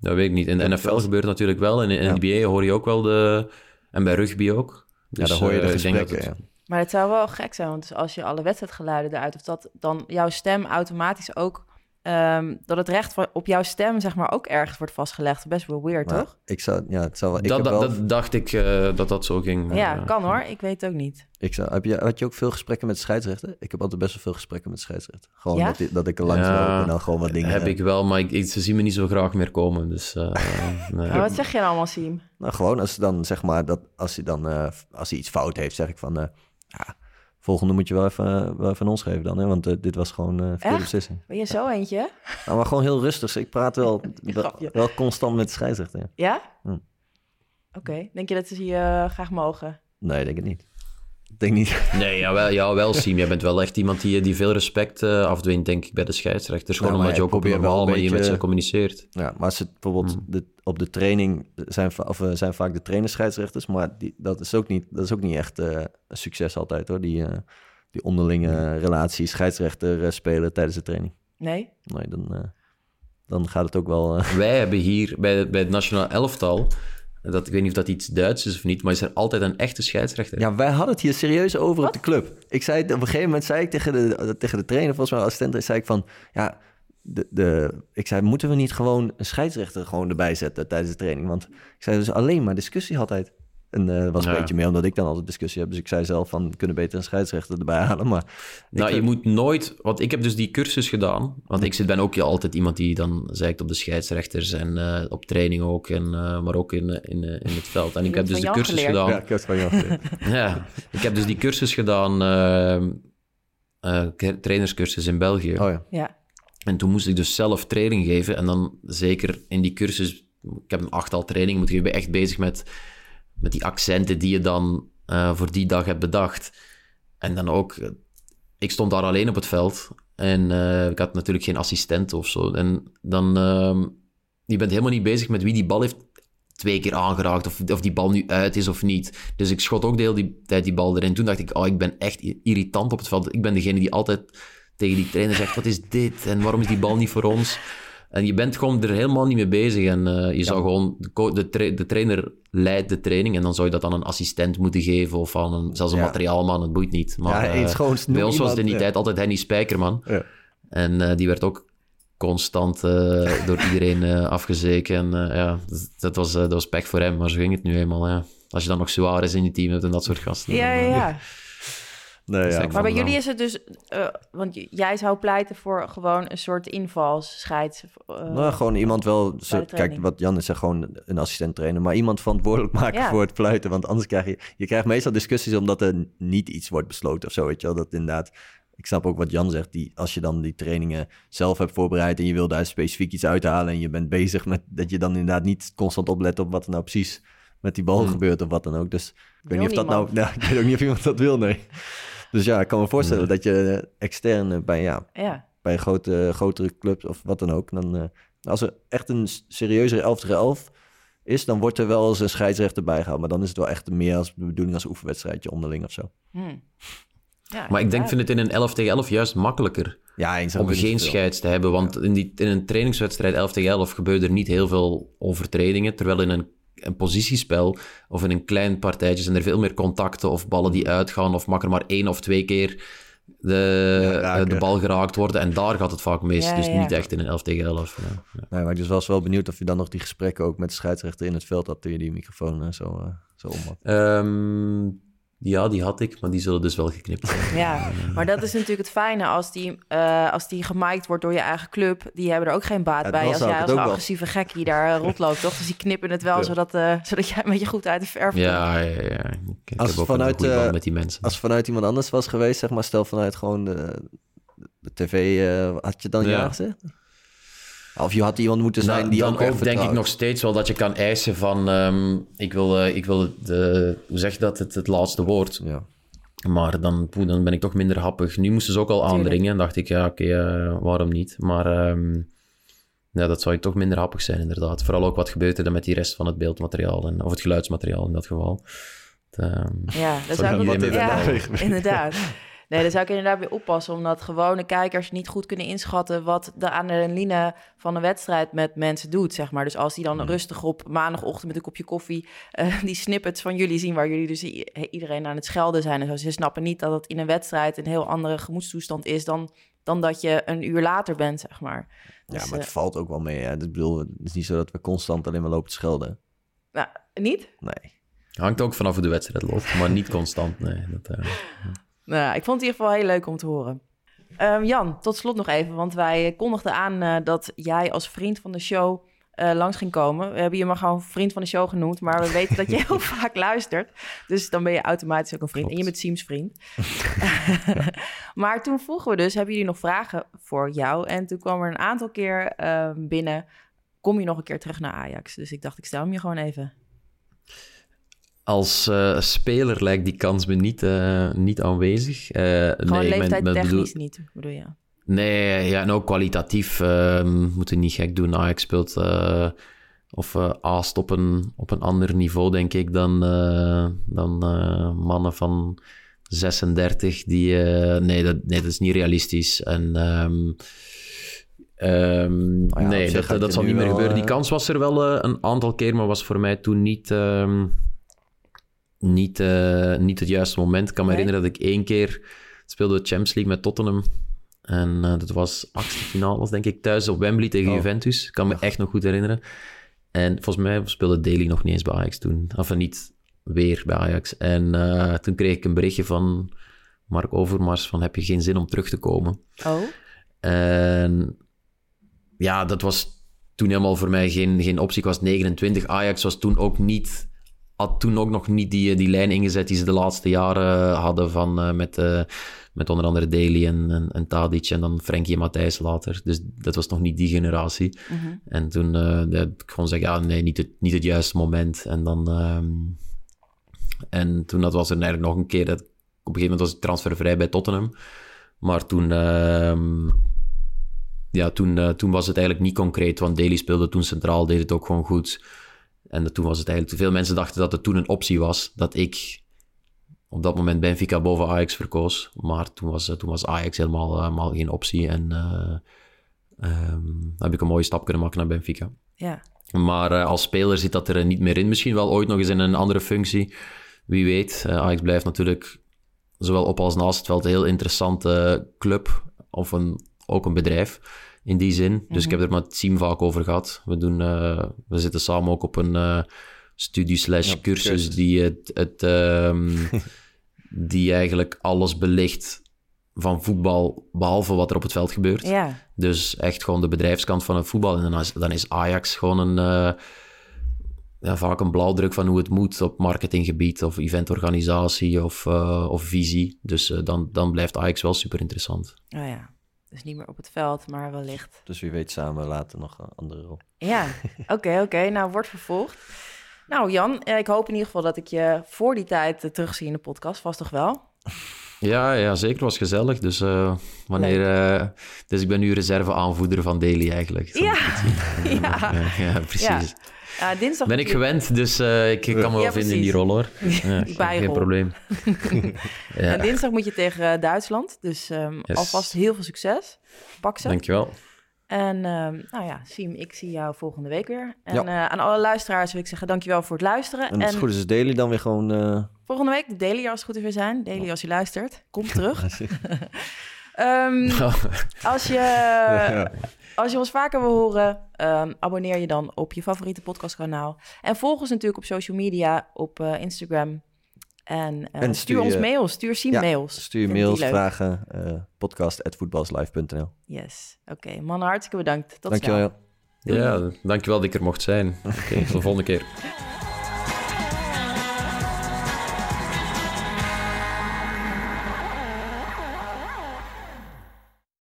Dat weet ik niet. In de NFL gebeurt het natuurlijk wel. En in de NBA hoor je ook wel de... En bij rugby ook. ja, Dus, dan hoor je de dat gesprekken. het- ja. Maar het zou wel gek zijn, want als je alle wedstrijdgeluiden eruit of dat dan jouw stem automatisch ook ehm, dat het recht op jouw stem zeg maar ook ergens wordt vastgelegd. Best wel weird, Maar toch? Ik zou, ja, het zou wel... Ik dat, wel... dat dacht ik eh, dat dat zo ging. ja, Eh, kan hoor. Ik weet het ook niet. Ik zou, heb je, had je ook veel gesprekken met scheidsrechten? Ik heb altijd best wel veel gesprekken met scheidsrechten. Gewoon Ja? dat, ik- dat ik er langs Ja, loop en dan gewoon wat dingen... heb ik wel, maar ik, ik- ze zien me niet zo graag meer komen. Dus, eh, <laughs> nee. Maar wat zeg je nou allemaal, Siem? Nou, gewoon als dan zeg maar dat als hij dan eh, als hij iets fout heeft, zeg ik van eh, ja, volgende moet je wel even, wel even aan ons geven dan, hè? want eh, dit was gewoon eh verkeerde beslissing. Ben je zo eentje? Nou, maar gewoon heel rustig. Ik praat wel, <laughs> wel, constant met de scheidsrechter. Ja. Ja? Hm. Oké. Denk je dat ze je eh, graag mogen? Nee, denk ik niet. Ik denk niet. Nee, jawel, jawel Siem. Jij bent wel echt iemand die, die veel respect eh, afdwingt, denk ik, bij de scheidsrechters. Gewoon Ja, maar omdat je ook op een wel normale manier met ze communiceert. Ja, maar als het bijvoorbeeld Hm. de, op de training zijn, of, eh, zijn vaak de trainers scheidsrechters, maar die, dat, is ook niet, dat is ook niet echt eh, een succes altijd hoor. Die, eh, die onderlinge relatie scheidsrechter eh, spelen tijdens de training. Nee? Nee, dan, eh, dan gaat het ook wel. Wij hebben hier bij, bij het nationaal elftal Dat, ik weet niet of dat iets Duits is of niet, maar is er altijd een echte scheidsrechter? Ja, wij hadden het hier serieus over op de club. Ik zei, op een gegeven moment zei ik tegen de, tegen de trainer, volgens mij assistent, zei ik van, ja, de, de, ik zei, moeten we niet gewoon een scheidsrechter gewoon erbij zetten tijdens de training? Want ik zei, dus alleen maar discussie altijd. En uh, was een Ja. beetje meer omdat ik dan altijd discussie heb. Dus ik zei zelf van, kunnen beter een scheidsrechter erbij halen. Maar Nou, je moet nooit... Want ik heb dus die cursus gedaan. Want ik zit, ben ook altijd iemand die dan zeikt op de scheidsrechters en eh, op training ook, en, eh, maar ook in, in, in het veld. En ik Je heb dus de cursus geleerd. gedaan. ja, ik heb van jou geleerd. <laughs> Ja, ik heb dus die cursus gedaan, eh, eh, trainerscursus in België. Oh ja. Ja. En toen moest ik dus zelf training geven. En dan zeker in die cursus, ik heb een achttal trainingen moeten geven, ben echt bezig met, met die accenten die je dan eh, voor die dag hebt bedacht. En dan ook, eh, ik stond daar alleen op het veld. En eh, ik had natuurlijk geen assistent of zo. En dan, ehm, je bent helemaal niet bezig met wie die bal heeft twee keer aangeraakt, of, of die bal nu uit is of niet. Dus ik schot ook de hele die, tijd die bal erin. Toen dacht ik, oh, ik ben echt irritant op het veld. Ik ben degene die altijd tegen die trainer zegt, wat is dit? En waarom is die bal niet voor ons? En je bent gewoon er helemaal niet mee bezig. En eh, je zou gewoon, de, de, tra- de trainer leidt de training en dan zou je dat aan een assistent moeten geven of aan een, zelfs een Ja. materiaalman, het boeit niet. Maar Ja, eh, gewoon bij ons was het in die ja. tijd altijd Henny Spijkerman. Ja. En eh, die werd ook constant eh, door <laughs> iedereen eh, afgezeken. En eh, ja, dat, dat was, eh, dat was pech voor hem, maar zo ging het nu eenmaal. Ja. Als je dan nog Suarez in je team hebt en dat soort gasten. Ja, dan, ja, ja. <laughs> Nee, is ja. Maar bij jullie is het dus... eh, want jij zou pleiten voor gewoon een soort invalsscheids... eh, Nou, gewoon iemand wel... Kijk, wat Jan is, zegt gewoon een assistent trainer. Maar iemand verantwoordelijk maken Ja. voor het fluiten. Want anders krijg je... Je krijgt meestal discussies omdat er niet iets wordt besloten of zo, weet je wel. Dat inderdaad... Ik snap ook wat Jan zegt. Die, als je dan die trainingen zelf hebt voorbereid... en je wil daar specifiek iets uithalen... en je bent bezig met... dat je dan inderdaad niet constant oplet op wat er nou precies... met die bal Hmm. gebeurt of wat dan ook. Dus ik weet Wil niet of dat nou... Nou, <laughs> ik weet ook niet of iemand dat wil, nee. Dus ja, ik kan me voorstellen dat je extern eh, bij... Ja, Ja. bij een grote, grotere club of wat dan ook. Dan, eh, als er echt een s- serieuzere 11 tegen 11 is, dan wordt er wel eens een scheidsrechter bijgehaald. Maar dan is het wel echt meer als de bedoeling als oefenwedstrijdje onderling of zo. Hm. Ja, Maar ik denk, vind het in een 11 tegen 11 juist makkelijker Ja, om geen scheids te hebben. Want in, die, in een trainingswedstrijd 11 tegen 11 gebeuren er niet heel veel overtredingen. Terwijl in een, een positiespel of in een klein partijtje zijn er veel meer contacten of ballen die uitgaan. Of er maar één of twee keer de, Ja, eh, de bal geraakt worden. En daar gaat het vaak mis. Ja, dus ja. niet echt in een 11 tegen 11. Ja. Ja. Nee, maar ik dus was wel benieuwd of je dan nog die gesprekken ook met de scheidsrechter in het veld had toen je die microfoon eh, zo, eh, zo om had. Ehm, ja, die had ik, maar die zullen dus wel geknipt zijn. Ja, maar dat is natuurlijk het fijne als die, eh, als die gemiked wordt door je eigen club. Die hebben er ook geen baat Ja, bij als jij als wel. agressieve gekkie daar eh, rondloopt, toch? Dus die knippen het wel, Ja. zodat, eh, zodat jij een beetje goed uit de verf komt. Ja, ja, ja. Ik, ik Als heb ook vanuit, een goede band eh, met die mensen. Als het vanuit iemand anders was geweest, zeg maar, stel vanuit gewoon de, de tv, eh, had je dan ja, Ja. gezegd? Of je had iemand moeten zijn Nou, die dan ook, denk ik nog steeds wel dat je kan eisen van... ehm, ik wil, eh, ik wil de, hoe zeg je dat, het, het laatste woord. Ja. Maar dan, poeh, dan ben ik toch minder happig. Nu moesten ze ook al aandringen. En dacht ik, ja, oké, eh, waarom niet? Maar ehm, ja, dat zou ik toch minder happig zijn, inderdaad. Vooral ook wat gebeurt er dan met die rest van het beeldmateriaal. En, of het geluidsmateriaal in dat geval. Het, ehm, Ja, daar Zou zou ik niet ook... Ja, inderdaad. <laughs> Nee, daar zou ik inderdaad weer oppassen, omdat gewone kijkers niet goed kunnen inschatten wat de adrenaline van een wedstrijd met mensen doet, zeg maar. Dus als die dan rustig op maandagochtend met een kopje koffie eh, die snippets van jullie zien, waar jullie dus iedereen aan het schelden zijn en zo. Ze snappen niet dat het in een wedstrijd een heel andere gemoedstoestand is dan, dan dat je een uur later bent, zeg maar. Ja, Dus, maar het eh, valt ook wel mee. Hè. Ik bedoel, het is niet zo dat we constant alleen maar lopen te schelden. nou, niet? Nee. hangt ook vanaf hoe de wedstrijd loopt. Maar niet constant, nee. Dat, eh, Nou, ik vond het in ieder geval heel leuk om te horen. Ehm, Jan, tot slot nog even, want wij kondigden aan eh, dat jij als vriend van de show eh, langs ging komen. We hebben je maar gewoon vriend van de show genoemd, maar we weten dat je <laughs> heel vaak luistert. Dus dan ben je automatisch ook een vriend. En je bent Siems vriend. <laughs> <laughs> maar toen vroegen we dus, hebben jullie nog vragen voor jou? En toen kwam er een aantal keer ehm, binnen, kom je nog een keer terug naar Ajax? Dus ik dacht, ik stel hem je gewoon even. Als eh, speler lijkt die kans me niet, eh, niet aanwezig. Eh, Gewoon nee, ik ben bedoel- technisch niet, bedoel je? Nee, ja, en ook kwalitatief moeten we niet gek doen. Ajax speelt eh, of eh aast op een, op een ander niveau, denk ik, dan, eh, dan eh, mannen van 36. Die, eh, nee, dat, nee, dat is niet realistisch. En ehm, Ehm, ja, op nee, dat, dat je zal niet meer wel, gebeuren. Die kans was er wel eh, een aantal keer, maar was voor mij toen niet, ehm, niet, eh, niet het juiste moment. Ik kan me Nee? herinneren dat ik één keer speelde de Champions League met Tottenham. En eh, dat was achtste finale, denk ik, thuis op Wembley tegen Oh. Juventus. Ik kan me echt nog goed herinneren. En volgens mij speelde Daly nog niet eens bij Ajax toen. Of niet weer bij Ajax. En eh, toen kreeg ik een berichtje van Mark Overmars van heb je geen zin om terug te komen? Oh, En ja, dat was toen helemaal voor mij geen, geen optie. Ik was 29. Ajax was toen ook niet, had toen ook nog niet die, die lijn ingezet die ze de laatste jaren hadden van, eh, met, eh, met onder andere Daly en, en, en Tadic en dan Frenkie en Matthijs later. Dus dat was nog niet die generatie. mhm. En toen eh, ja, ik gewoon zeggen, ja, nee, niet het, niet het juiste moment. En dan... ehm, en toen dat was er eigenlijk nog een keer dat... Op een gegeven moment was ik transfervrij bij Tottenham. Maar toen... ehm, ja, toen, eh, toen was het eigenlijk niet concreet, want Daly speelde toen centraal, deed het ook gewoon goed. En toen was het eigenlijk... Veel mensen dachten dat het toen een optie was, dat ik op dat moment Benfica boven Ajax verkoos. Maar toen was, eh, toen was Ajax helemaal, eh, helemaal geen optie. En dan heb ik een mooie stap kunnen maken naar Benfica. ja. Maar als speler zit dat er niet meer in. Misschien wel ooit nog eens in een andere functie. Wie weet. Ajax blijft natuurlijk zowel op als naast het veld een heel interessante club. Of een, ook een bedrijf in die zin. Dus ik heb er met Siem vaak over gehad. We, doen, eh, we zitten samen ook op een eh, studie slash Ja, cursus die, het, het, ehm, <laughs> die eigenlijk alles belicht van voetbal, behalve wat er op het veld gebeurt. Ja, Dus echt gewoon de bedrijfskant van het voetbal. En dan is, dan is Ajax gewoon een, eh, ja, vaak een blauwdruk van hoe het moet op marketinggebied of eventorganisatie of, eh, of visie. Dus eh, dan, dan blijft Ajax wel super interessant. oh ja. Dus niet meer op het veld, maar wellicht. Dus wie weet samen later nog een andere rol. Ja, <laughs> oké, oké. Nou, wordt vervolgd. Nou, Jan, eh, ik hoop in ieder geval dat ik je voor die tijd eh, terugzie in de podcast. Vast toch wel? Ja, ja zeker. was gezellig. Dus, eh, wanneer, eh, dus ik ben nu reserve-aanvoerder van Daily eigenlijk. Het. <laughs> Ja. ja, ja, precies. Ja. Ja, dinsdag Ben ik gewend, dus eh, ik kan me wel vinden in die rol hoor. <laughs> Geen probleem. <laughs> En dinsdag moet je tegen eh, Duitsland. Dus ehm, Yes. alvast heel veel succes. Pak ze. dankjewel. En ehm, nou ja, Siem, ik zie jou volgende week weer. En Ja. eh, aan alle luisteraars wil ik zeggen dankjewel voor het luisteren. En als het goed is, is Daily dan weer gewoon... eh, volgende week de Daily als het goed is weer zijn. Daily als je luistert. Kom <laughs> terug. Ehm, als, je, als je ons vaker wil horen, ehm, abonneer je dan op je favoriete podcastkanaal. En volg ons natuurlijk op social media, op eh, Instagram. En, eh, En stuur, stuur ons mails, stuur Siem Ja, mails. Stuur Vindt mails, vragen, eh podcast.voetbalslive.nl. Yes, oké. Mannen, hartstikke bedankt. Tot Dankjewel. snel. Ja, dankjewel dat ik er mocht zijn. <laughs> Oké, tot de volgende keer.